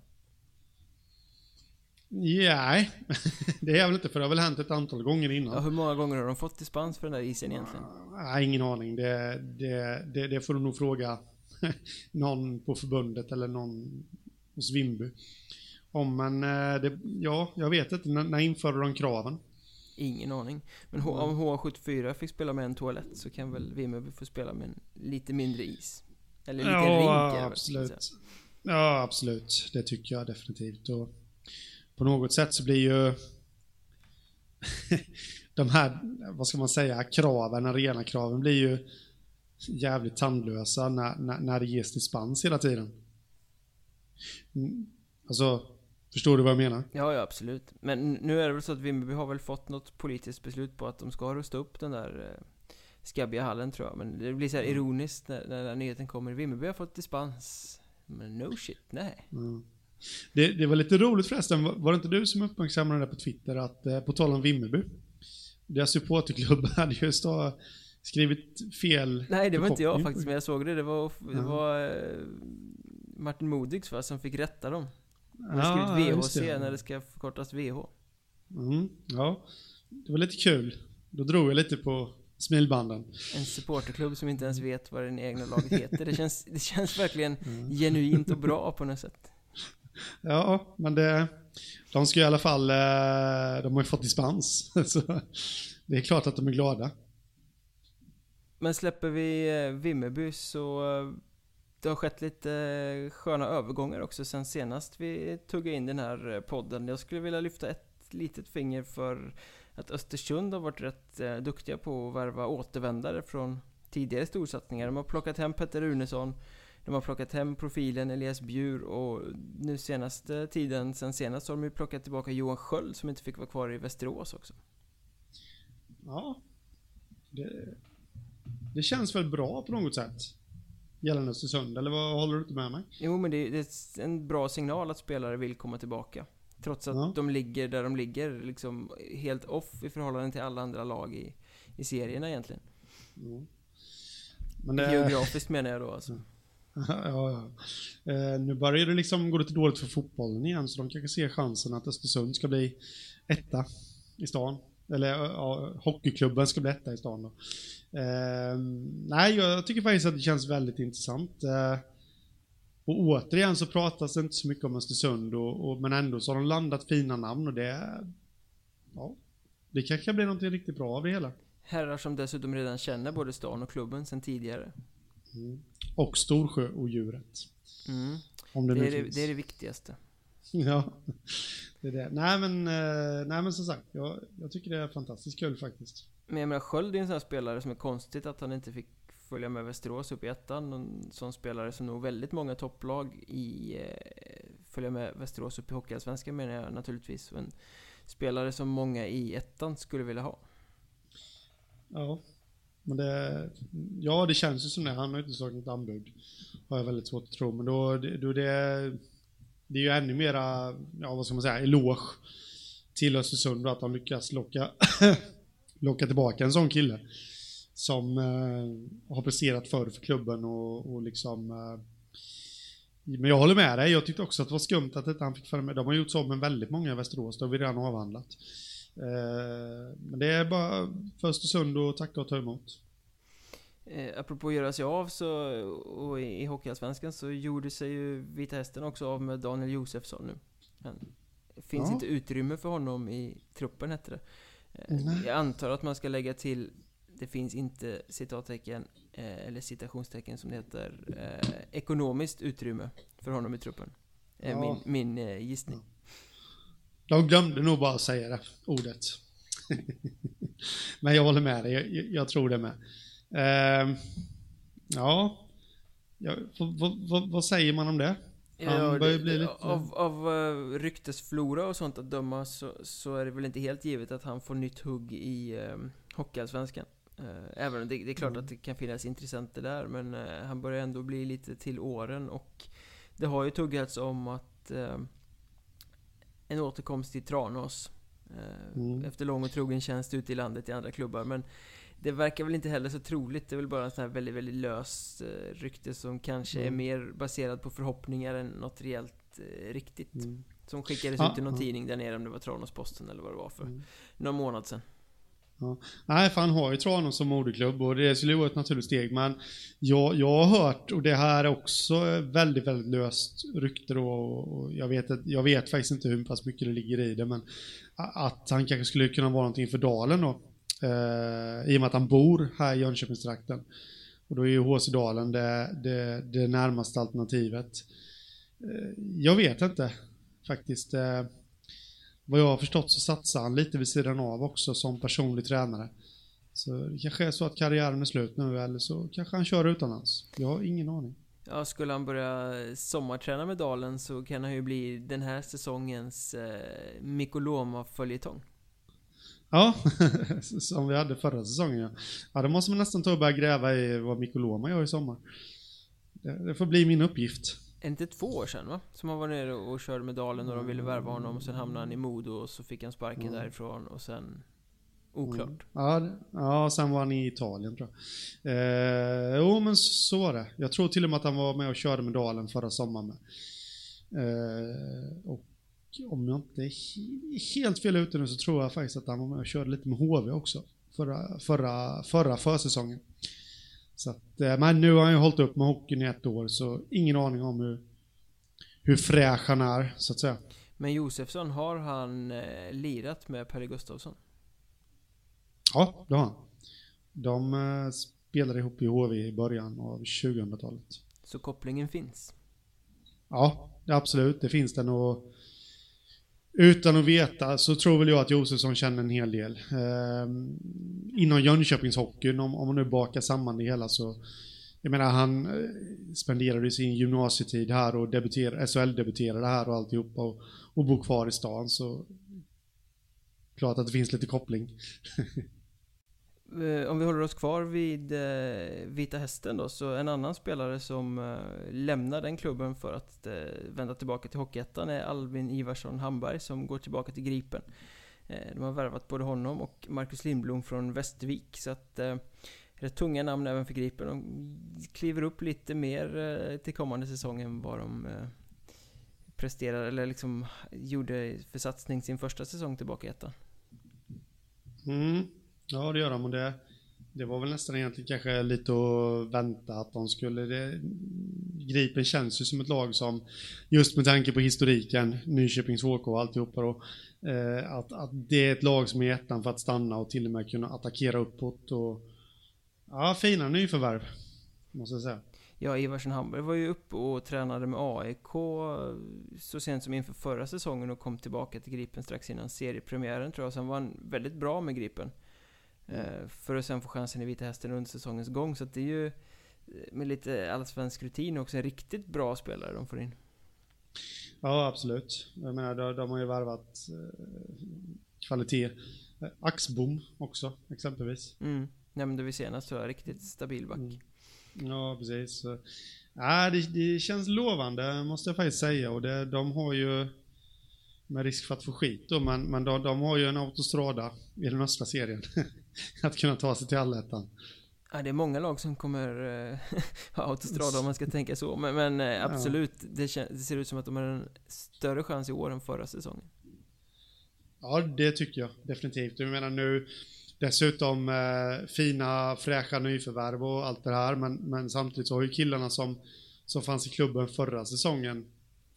Nej, det är jag väl inte för det har väl hänt ett antal gånger Ja, innan. hur många gånger har de fått dispens för den där isen egentligen? Nej, ingen aning. Det, det, det, det får du nog fråga någon på förbundet eller någon hos Vimby. Om men eh, det, ja, jag vet inte. När, när införde de kraven? Ingen aning. Men H- om H74 fick spela med en toalett så kan väl Vimmerby få spela med en lite mindre is? Eller en liten rink väl, absolut. Ja, absolut. Det tycker jag definitivt. Och på något sätt så blir ju de här, vad ska man säga, kraven, arenakraven blir ju jävligt tandlösa när, när, när det ges dispens hela tiden. Mm, Alltså, förstår du vad jag menar? Ja, ja absolut. Men nu är det väl så att Vimmerby har väl fått något politiskt beslut på att de ska rusta upp den där eh, skabbiga hallen tror jag. Men det blir så här Mm. ironiskt när, när den här nyheten kommer. Vimmerby har fått dispens. Men no shit, nej. Mm. Det, det var lite roligt förresten, var det inte du som uppmärksammade det på Twitter att, eh, på tal om Vimmerby, deras supporterklubb hade just då skrivit fel Nej, det var inte jag faktiskt, men jag såg det. Det var, det var eh, Martin Modigs va, som fick rätta dem. Han Ja, har skrivit just VHC det. när det ska förkortas VH. Mm, ja, det var lite kul. Då drog jag lite på smilbanden. En supporterklubb som inte ens vet vad den egna laget heter. Det känns, det känns verkligen Mm. genuint och bra på något sätt. Ja, men det, de ska i alla fall, eh, de har ju fått dispens. Så det är klart att de är glada. Men släpper vi eh, Vimmerby så eh, det har skett lite eh, sköna övergångar också sen senast vi tuggade in den här eh, podden. Jag skulle vilja lyfta ett litet finger för att Östersund har varit rätt eh, duktiga på att värva återvändare från tidigare storsatsningar. De har plockat hem Petter Runesson, de har plockat hem profilen Elias Bjur och nu senaste tiden, sen senast har de ju plockat tillbaka Johan Sköld som inte fick vara kvar i Västerås också. Ja, det, det känns väl bra på något sätt. Gällande Östersund, eller vad håller du inte med mig? Jo men det, det är en bra signal att spelare vill komma tillbaka. Trots att Ja. de ligger där de ligger, liksom helt off i förhållande till alla andra lag i, i serierna egentligen. Mm. Men det, Geografiskt menar jag då alltså. ja, ja. Eh, nu börjar det liksom gå lite dåligt för fotbollen igen, så de kanske ser chansen att Östersund ska bli etta i stan. Eller ja, hockeyklubben ska bli etta i stan då. Eh, nej, jag tycker faktiskt att det känns väldigt intressant. Eh, och återigen så pratas det inte så mycket om Östersund, och, och, men ändå så har de landat fina namn och det... Ja, det kanske blir någonting riktigt bra av det hela. Herrar som dessutom redan känner både stan och klubben sedan tidigare. Mm. Och Storsjöodjuret. Mm. Om det, det, är det, det, är det viktigaste. ja, det är det. Nej men, eh, nej, men som sagt, jag, jag tycker det är fantastiskt kul faktiskt. Men jag menar, Sköld är en sån här spelare som är konstigt att han inte fick följa med Västerås upp i ettan. En sån spelare som nog väldigt många topplag i eh, följa med Västerås upp i Hockeyallsvenskan menar jag naturligtvis. En spelare som många i ettan skulle vilja ha. Ja, men det, ja, det känns ju som det. Han har ju inte slagit något anbud. Har jag väldigt svårt att tro. Men då, då det, det är ju ännu mera, ja vad ska man säga, eloge till Östersund att de lyckas locka, locka tillbaka en sån kille. Som eh, har presterat förr för klubben och, och liksom eh, men jag håller med dig, jag tyckte också att det var skumt att inte han fick följa med. De har gjort så med väldigt många i Västerås, det har vi redan avhandlat. Eh, men det är bara för Östersund att tacka och ta emot. Eh, apropå att göra sig av så, och i, i Hockeyallsvenskan så gjorde sig ju Vita Hästen också av med Daniel Josefsson nu. Det finns ja. inte utrymme för honom i truppen hette det. Eh, jag antar att man ska lägga till det finns inte citattecken, eh, eller citationstecken som det heter, eh, ekonomiskt utrymme för honom i truppen. Eh, ja. Min, min eh, gissning. De glömde nog bara säga det ordet. Men jag håller med dig, jag, jag tror det med. Uh, ja, ja vad, vad, vad, säger man om det? Ja, det, lite... Av, av uh, ryktesflora och sånt att döma så, så, är det väl inte helt givet att han får nytt hugg i uh, Hockeyallsvenskan. Uh, även om det, det, är klart mm. att det kan finnas intressenter där, men uh, han börjar ändå bli lite till åren och det har ju tuggats om att uh, en återkomst till Tranås. Eh, mm. Efter lång och trogen tjänst ute i landet i andra klubbar. Men det verkar väl inte heller så troligt. Det är väl bara en sån här väldigt, väldigt löst eh, rykte som kanske mm. är mer baserat på förhoppningar än något reellt eh, riktigt. Mm. Som skickades ah, ut i någon ah. tidning där nere, om det var Tranås-Posten eller vad det var för mm. någon månad sedan. Ja. Nej, för han har ju Tranås som moderklubb och det skulle vara ett naturligt steg. Men jag, jag har hört, och det här är också väldigt, väldigt löst rykte då, och jag vet, jag vet faktiskt inte hur pass mycket det ligger i det, men att han kanske skulle kunna vara någonting för Dalen då. Eh, I och med att han bor här i Jönköpingstrakten. Och då är ju HC Dalen det, det, det närmaste alternativet. Eh, jag vet inte faktiskt. Eh, vad jag har förstått så satsar han lite vid sidan av också som personlig tränare. Så det kanske är så att karriären är slut nu eller så kanske han kör utomlands. Jag har ingen aning. Ja, skulle han börja sommarträna med Dalen så kan han ju bli den här säsongens eh, Mikoloma-följetong. Ja, som vi hade förra säsongen ja. Ja, då måste man nästan ta och börja gräva i vad Mikoloma gör i sommar. Det, det får bli min uppgift inte två år sedan va? Som han var nere och körde med Dalen och de ville värva honom och sen hamnade han i Modo och så fick han sparken mm. därifrån och sen Oklart. Mm. Ja, ja, sen var han i Italien tror jag. Eh, jo, men så var det. Jag tror till och med att han var med och körde med Dalen förra sommaren med. Eh, och om jag inte är helt fel ute nu så tror jag faktiskt att han var med och körde lite med HV också. Förra, förra, förra försäsongen. Så att, eh, men nu har han ju hållit upp med hockeyn i ett år, så ingen aning om hur, hur fräsch han är, så att säga. Men Josefsson, har han eh, lirat med Perry Gustafsson? Ja, det har han. De eh, spelade ihop i HV i början av 2000-talet. Så kopplingen finns? Ja, absolut, det finns den och utan att veta så tror väl jag att Josefsson känner en hel del. Eh, inom Jönköpingshockeyn, om, om man nu bakar samman det hela så jag menar han eh, spenderade sin gymnasietid här och debuterade, SHL-debuterade här och alltihopa och, och bor kvar i stan så klart att det finns lite koppling. Eh, om vi håller oss kvar vid eh, Vita Hästen då, så en annan spelare som eh, lämnar den klubben för att eh, vända tillbaka till Hockeyettan är Albin Ivarsson Hamberg som går tillbaka till Gripen. Eh, de har värvat både honom och Marcus Lindblom från Västervik, så att eh, rätt tunga namn även för Gripen. De kliver upp lite mer till kommande säsongen vad de presterade, presterar eller liksom gjorde för satsning sin första säsong tillbaka i ettan. Mm. Ja, det gör de och det, det var väl nästan egentligen kanske lite att vänta att de skulle... Det, Gripen känns ju som ett lag som, just med tanke på historiken, Nyköpings HK och alltihopa då, eh, att, att det är ett lag som är ettan för att stanna och till och med kunna attackera uppåt och... Ja, fina nyförvärv, måste jag säga. Ja, Ivarsson Hamberg var ju uppe och tränade med AIK eh, så sent som inför förra säsongen och kom tillbaka till Gripen strax innan seriepremiären tror jag. Sen var han väldigt bra med Gripen. Mm. För att sen få chansen i Vita Hästen under säsongens gång. Så det är ju med lite allsvensk rutin också en riktigt bra spelare de får in. Ja, absolut. Jag menar, de, de har ju värvat eh, kvalitet. Axbom också, exempelvis. Mm. Nämnde vi senast, så riktigt stabil back. Mm. Ja, precis. Ja, det, det, känns lovande, måste jag faktiskt säga. Och det, de har ju, med risk för att få skit då, men, men de, de har ju en autostrada i den östra serien. att kunna ta sig till allettan. Ja, det är många lag som kommer äh, ha autostrada om man ska tänka så. Men, men äh, absolut, ja. det, det, ser ut som att de har en större chans i år än förra säsongen. Ja, det tycker jag definitivt. Jag menar nu, Dessutom eh, fina, fräscha nyförvärv och allt det här. Men, men samtidigt så har ju killarna som, som fanns i klubben förra säsongen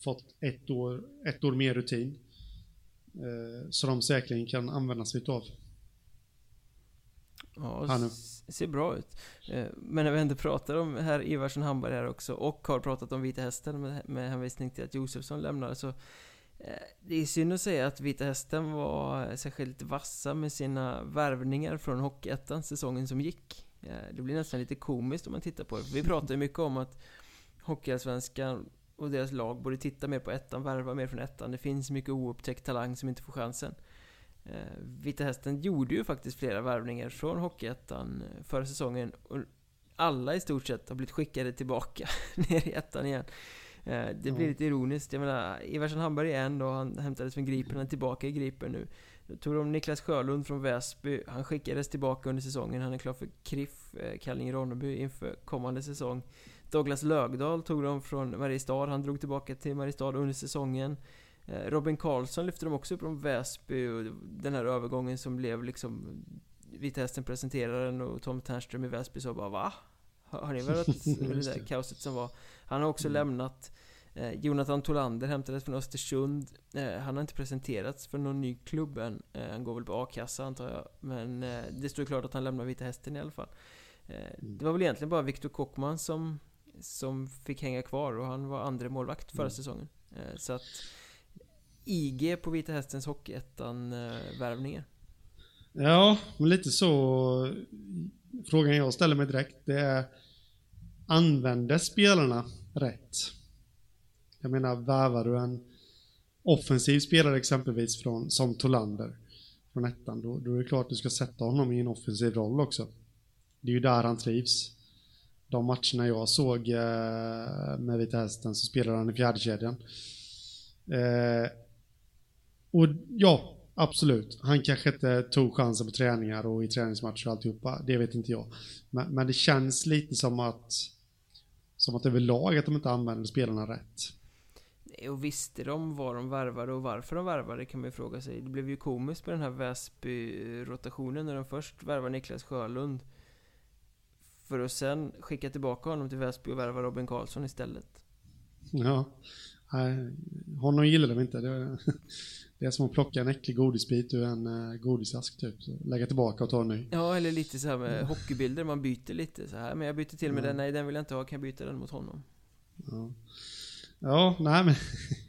fått ett år, ett år mer rutin. Eh, så de säkerligen kan använda sig utav. Ja, det ser bra ut. Eh, men när vi ändå pratar om herr Ivarsson Hamberg här också och har pratat om Vita Hästen med, med hänvisning till att Josefsson lämnar så Eh, det är synd att säga att Vita Hästen var särskilt vassa med sina värvningar från Hockeyettan säsongen som gick. Eh, det blir nästan lite komiskt om man tittar på det. Vi pratar ju mycket om att Hockeyallsvenskan och deras lag borde titta mer på ettan, värva mer från ettan. Det finns mycket oupptäckt talang som inte får chansen. Eh, Vita Hästen gjorde ju faktiskt flera värvningar från Hockeyettan förra säsongen och alla i stort sett har blivit skickade tillbaka ner i ettan igen. Eh, det blir lite ironiskt. Jag menar, Ivarsson Hamberg är en och han hämtades från Gripen, han är tillbaka i Gripen nu. Då tog de Niklas Sjölund från Väsby, han skickades tillbaka under säsongen, han är klar för KRIF, eh, Kallinge-Ronneby, inför kommande säsong. Douglas Lögdahl tog de från Mariestad, han drog tillbaka till Mariestad under säsongen. Eh, Robin Karlsson lyfte de också upp från Väsby och den här övergången som blev liksom Vita Hästen presenterade den och Tom Ternström i Väsby sa bara va? Har ni varit det där kaoset som var? Han har också mm. lämnat eh, Jonathan Tolander hämtades från Östersund eh, Han har inte presenterats för någon ny klubb än eh, Han går väl på a-kassa antar jag Men eh, det står klart att han lämnar Vita Hästen i alla fall eh, mm. Det var väl egentligen bara Viktor Kockman som Som fick hänga kvar och han var andra målvakt förra mm. säsongen eh, Så att IG på Vita Hästens Hockeyettan-värvningar eh, Ja, men lite så Frågan jag ställer mig direkt det är Använder spelarna rätt? Jag menar, värvar du en offensiv spelare exempelvis från, som Tolander från ettan, då, då är det klart att du ska sätta honom i en offensiv roll också. Det är ju där han trivs. De matcherna jag såg eh, med Vita Hästen så spelade han i fjärdekedjan. Eh, och ja, absolut. Han kanske inte tog chansen på träningar och i träningsmatcher och alltihopa. Det vet inte jag. Men, men det känns lite som att som att överlag att de inte använder spelarna rätt. Och visste de vad de värvade och varför de värvade kan man ju fråga sig. Det blev ju komiskt med den här Väsby-rotationen när de först värvade Niklas Sjölund. För att sen skicka tillbaka honom till Väsby och värva Robin Karlsson istället. Ja, nej, honom gillar de inte. Det, det är som att plocka en äcklig godisbit ur en uh, godisask typ. Så lägga tillbaka och ta en ny. Ja, eller lite så här med mm. hockeybilder. Man byter lite så här. Men jag byter till med mm. den. Nej, den vill jag inte ha. Kan jag byta den mot honom? Ja, ja nej men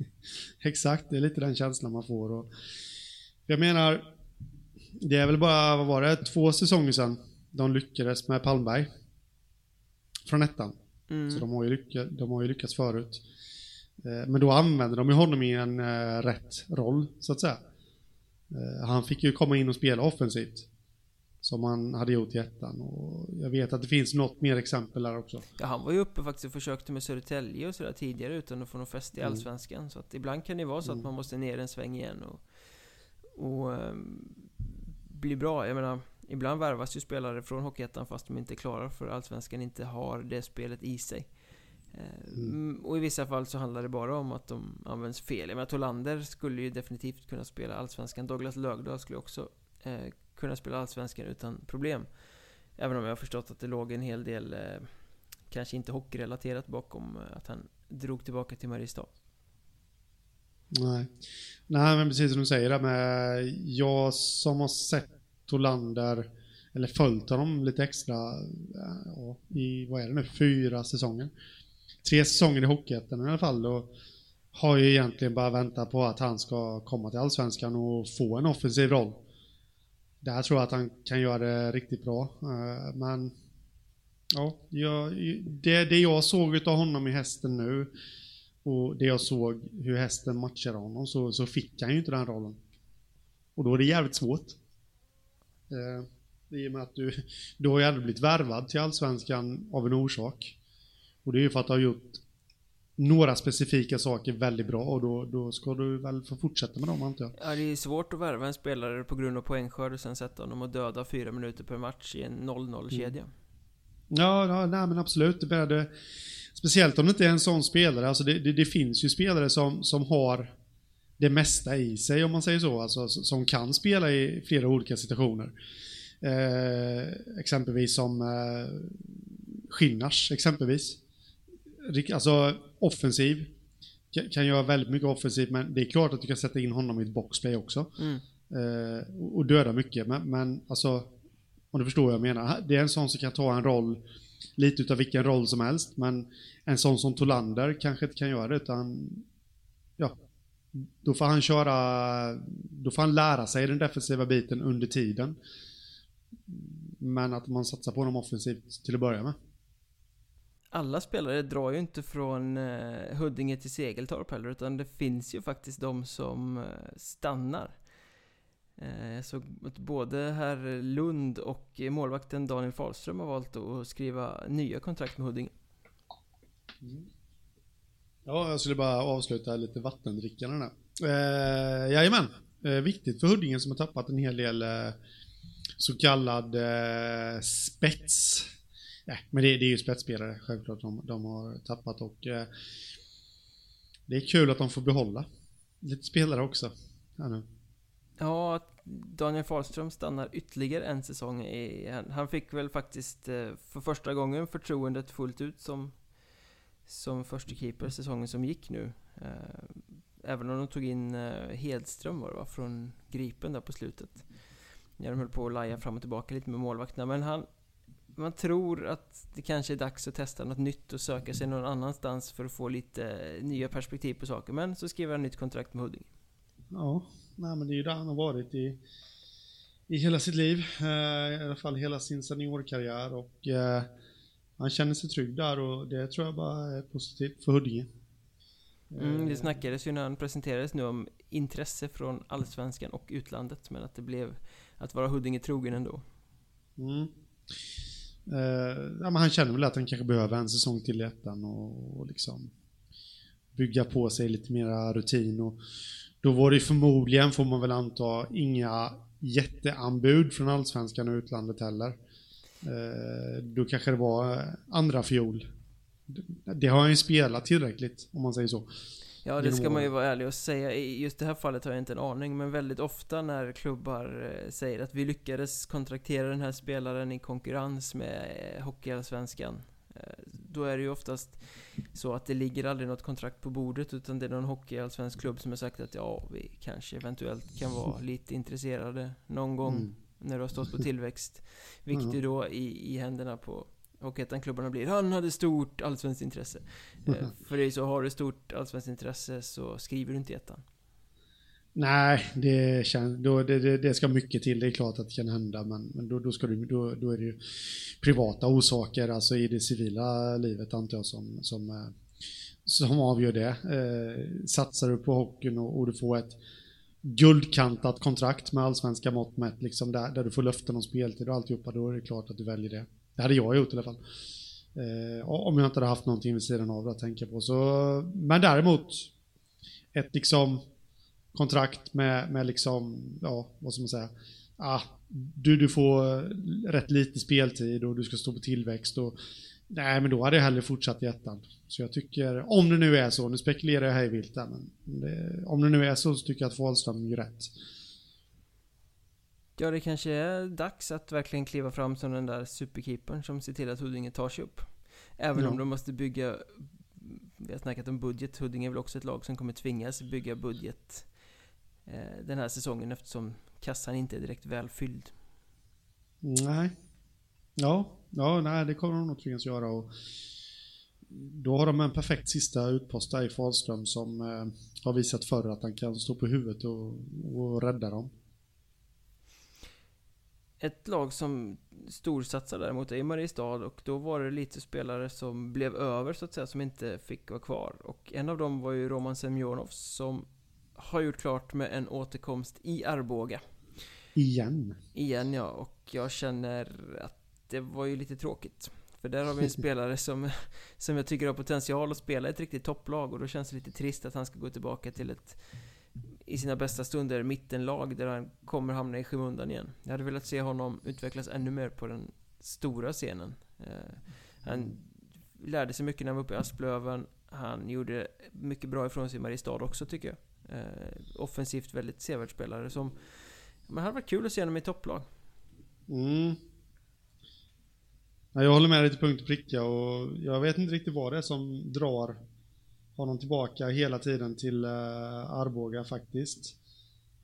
exakt. Det är lite den känslan man får. Och jag menar, det är väl bara, vad var det, två säsonger sedan de lyckades med Palmberg. Från ettan. Mm. Så de har, ju lyckats, de har ju lyckats förut. Eh, men då använde de ju honom i en uh, rätt roll, så att säga. Uh, han fick ju komma in och spela offensivt. Som han hade gjort i ettan. Och jag vet att det finns något mer exempel där också. Ja, han var ju uppe faktiskt och försökte med Södertälje och sådär tidigare utan att få någon fäste i mm. Allsvenskan. Mm. Så att ibland kan det vara så att mm. man måste ner en sväng igen och, och um, bli bra. Jag menar, Ibland värvas ju spelare från Hockeyettan fast de inte är klara för Allsvenskan inte har det spelet i sig. Eh, mm. Och i vissa fall så handlar det bara om att de används fel. Jag menar Tolander skulle ju definitivt kunna spela Allsvenskan. Douglas Lögdahl skulle också eh, kunna spela Allsvenskan utan problem. Även om jag har förstått att det låg en hel del, eh, kanske inte hockeyrelaterat bakom eh, att han drog tillbaka till Mariestad. Nej. Nej, men precis som du säger där med, jag som har sett Tolander, eller följt honom lite extra, ja, i, vad är det nu, fyra säsonger. Tre säsonger i Hockeyettan i alla fall och har ju egentligen bara väntat på att han ska komma till Allsvenskan och få en offensiv roll. Där tror jag att han kan göra det riktigt bra. Eh, men ja, jag, det, det jag såg av honom i hästen nu och det jag såg hur hästen matchade honom så, så fick han ju inte den rollen. Och då är det jävligt svårt. Eh, I och med att du, du har ju ändå blivit värvad till Allsvenskan av en orsak. Och det är ju för att du har gjort några specifika saker väldigt bra och då, då ska du väl få fortsätta med dem antar jag. Ja, det är svårt att värva en spelare på grund av poängskörd och sen sätta honom och döda fyra minuter per match i en 0-0-kedja. Mm. Ja, ja, nej men absolut. Det började, speciellt om det inte är en sån spelare. Alltså det, det, det, finns ju spelare som, som har det mesta i sig om man säger så. Alltså som kan spela i flera olika situationer. Eh, exempelvis som eh, Skinnars, exempelvis. Alltså offensiv. Kan göra väldigt mycket offensivt, men det är klart att du kan sätta in honom i ett boxplay också. Mm. Eh, och döda mycket, men, men alltså om du förstår vad jag menar. Det är en sån som kan ta en roll, lite utav vilken roll som helst, men en sån som Tolander kanske inte kan göra det, utan ja, då får han köra, då får han lära sig den defensiva biten under tiden. Men att man satsar på honom offensivt till att börja med. Alla spelare drar ju inte från eh, Huddinge till Segeltorp heller, utan det finns ju faktiskt de som eh, stannar. Eh, jag såg att både herr Lund och målvakten Daniel Fahlström har valt att skriva nya kontrakt med Huddinge. Mm. Ja, jag skulle bara avsluta lite vattendrickande där. Eh, jajamän, eh, viktigt för Huddinge som har tappat en hel del eh, så kallad eh, spets. Nej, men det, det, är ju spetsspelare självklart de, de har tappat och eh, det är kul att de får behålla lite spelare också. Här nu. Ja, Daniel Fahlström stannar ytterligare en säsong i, Han fick väl faktiskt eh, för första gången förtroendet fullt ut som Som första keeper säsongen som gick nu eh, Även om de tog in eh, Hedström var det va, från Gripen där på slutet När de höll på att laja fram och tillbaka lite med målvakterna Men han man tror att det kanske är dags att testa något nytt och söka sig någon annanstans för att få lite nya perspektiv på saker Men så skriver han nytt kontrakt med Huddinge Ja, nej, men det är ju där han har varit i, i hela sitt liv. Eh, I alla fall hela sin seniorkarriär. Och eh, han känner sig trygg där och det tror jag bara är positivt för Huddinge. Mm, det snackades ju när han presenterades nu om intresse från allsvenskan och utlandet. Men att det blev att vara Huddinge trogen ändå. Mm. Eh, ja, men han känner väl att han kanske behöver en säsong till i ettan och, och liksom bygga på sig lite mera rutin. Och, då var det förmodligen, får man väl anta, inga jätteanbud från allsvenskan och utlandet heller. Eh, då kanske det var andra fjol. Det har han ju spelat tillräckligt, om man säger så. Ja, det ska man ju vara ärlig och säga. I just det här fallet har jag inte en aning, men väldigt ofta när klubbar eh, säger att vi lyckades kontraktera den här spelaren i konkurrens med eh, Hockeyallsvenskan Eh, då är det ju oftast så att det ligger aldrig något kontrakt på bordet utan det är någon hockeyallsvensk klubb som har sagt att ja, vi kanske eventuellt kan vara lite intresserade någon gång mm. när du har stått på tillväxt. Vilket ju då i, i händerna på Hockeyettan-klubbarna blir Han hade stort allsvenskt intresse. Mm. För det är så, har du stort allsvenskt intresse så skriver du inte i ettan. Nej, det, känns, då, det, det, det, ska mycket till. Det är klart att det kan hända, men, men då, då, ska du, då, då är det ju privata orsaker, alltså i det civila livet antar jag, som, som, eh, som avgör det. Eh, satsar du på hockeyn och, och, du får ett guldkantat kontrakt med allsvenska mått mätt, liksom där, där du får löften om speltid och alltihopa, då är det klart att du väljer det. Det hade jag gjort i alla fall. Eh, om jag inte hade haft någonting vid sidan av att tänka på. Så, men däremot, ett liksom kontrakt med, med liksom, ja, vad ska man säga, ah, du, du får rätt lite speltid och du ska stå på tillväxt och Nej, men då hade jag hellre fortsatt i ettan. Så jag tycker, om det nu är så, nu spekulerar jag hej vilt där, men det, om det nu är så så tycker jag att Wahlström gör rätt. Ja, det kanske är dags att verkligen kliva fram som den där superkeepern som ser till att Huddinge tar sig upp. Även ja. om de måste bygga... Vi har snackat om budget. Huddinge är väl också ett lag som kommer tvingas bygga budget eh, den här säsongen eftersom kassan inte är direkt välfylld. Nej. Ja, ja nej, det kommer de nog tvingas göra. Och då har de en perfekt sista utpost där i Fahlström som eh, har visat förr att han kan stå på huvudet och, och rädda dem. Ett lag som storsatsar däremot är Mariestad och då var det lite spelare som blev över så att säga som inte fick vara kvar. Och en av dem var ju Roman Semjonov som har gjort klart med en återkomst i Arboga. Igen. Igen ja, och jag känner att det var ju lite tråkigt. För där har vi en spelare som, som jag tycker har potential att spela ett riktigt topplag och då känns det lite trist att han ska gå tillbaka till ett i sina bästa stunder mittenlag där han kommer hamna i skymundan igen. Jag hade velat se honom utvecklas ännu mer på den stora scenen. Eh, han lärde sig mycket när han var uppe i Asplöven. Han gjorde mycket bra ifrån sig i Mariestad också tycker jag. Eh, offensivt väldigt sevärd spelare som... Men det hade varit kul att se honom i topplag. Mm. Jag håller med dig till punkt och pricka och jag vet inte riktigt vad det är som drar honom tillbaka hela tiden till uh, Arboga faktiskt.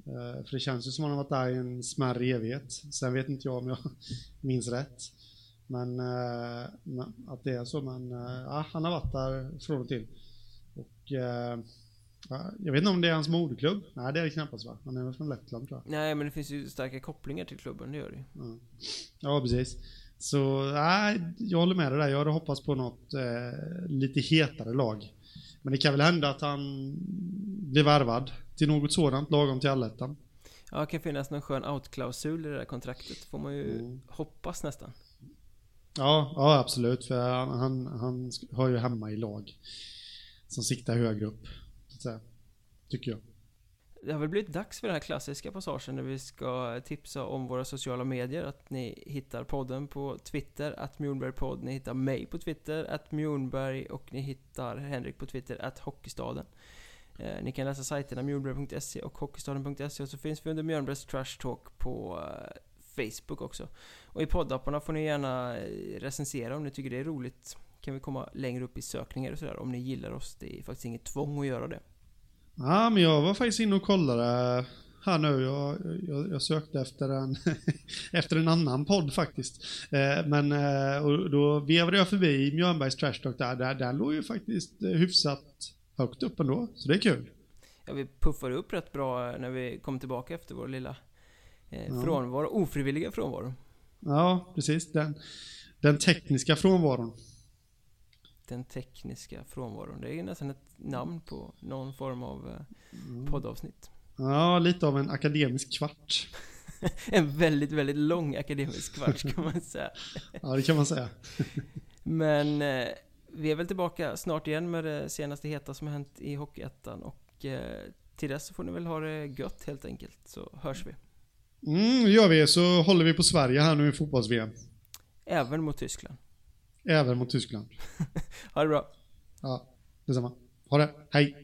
Uh, för det känns ju som att han har varit där i en smärre evighet. Sen vet inte jag om jag minns rätt. Men uh, att det är så, men uh, han har varit där från och till. Och jag vet inte om det är hans moderklubb? Nej, det är det knappast va? Han är väl från Lettland tror jag. Nej, men det finns ju starka kopplingar till klubben, det gör det ju. Ja, ja precis. Så nej, jag håller med dig där. Jag hade hoppats på något eh, lite hetare lag. Men det kan väl hända att han blir värvad till något sådant lagom till allettan. Ja, det kan finnas någon skön outklausul i det där kontraktet. Får man ju mm. hoppas nästan. Ja, ja absolut. För han, han, han hör ju hemma i lag som siktar högre upp. Så att säga. Tycker jag. Det har väl blivit dags för den här klassiska passagen när vi ska tipsa om våra sociala medier. Att ni hittar podden på Twitter, att Mjornbergpodd. Ni hittar mig på Twitter, att Mjornberg. Och ni hittar Henrik på Twitter, att Hockeystaden. Eh, ni kan läsa sajterna mjornberg.se och hockeystaden.se och så finns vi under Mjölnbergs Trash Talk på eh, Facebook också. Och i poddapparna får ni gärna eh, recensera om ni tycker det är roligt. Kan vi komma längre upp i sökningar och sådär om ni gillar oss. Det är faktiskt inget tvång att göra det. Ja, men jag var faktiskt inne och kollade här nu. Jag, jag, jag sökte efter en, efter en annan podd faktiskt. Eh, men eh, och då vevade jag förbi Mjörnbergs Trash Talk där. där. Den låg ju faktiskt eh, hyfsat högt upp ändå, så det är kul. Ja, vi puffade upp rätt bra när vi kom tillbaka efter vår lilla eh, ja. frånvaro, ofrivilliga frånvaro. Ja, precis. Den, den tekniska frånvaron den tekniska frånvaron. Det är nästan ett namn på någon form av eh, mm. poddavsnitt. Ja, lite av en akademisk kvart. en väldigt, väldigt lång akademisk kvart kan man säga. ja, det kan man säga. Men eh, vi är väl tillbaka snart igen med det senaste heta som har hänt i Hockeyettan och eh, till dess så får ni väl ha det gött helt enkelt, så hörs vi. Mm, gör vi. Så håller vi på Sverige här nu i fotbolls-VM. Även mot Tyskland. Även mot Tyskland. ha det bra. Ja, detsamma. Ha det. Hej.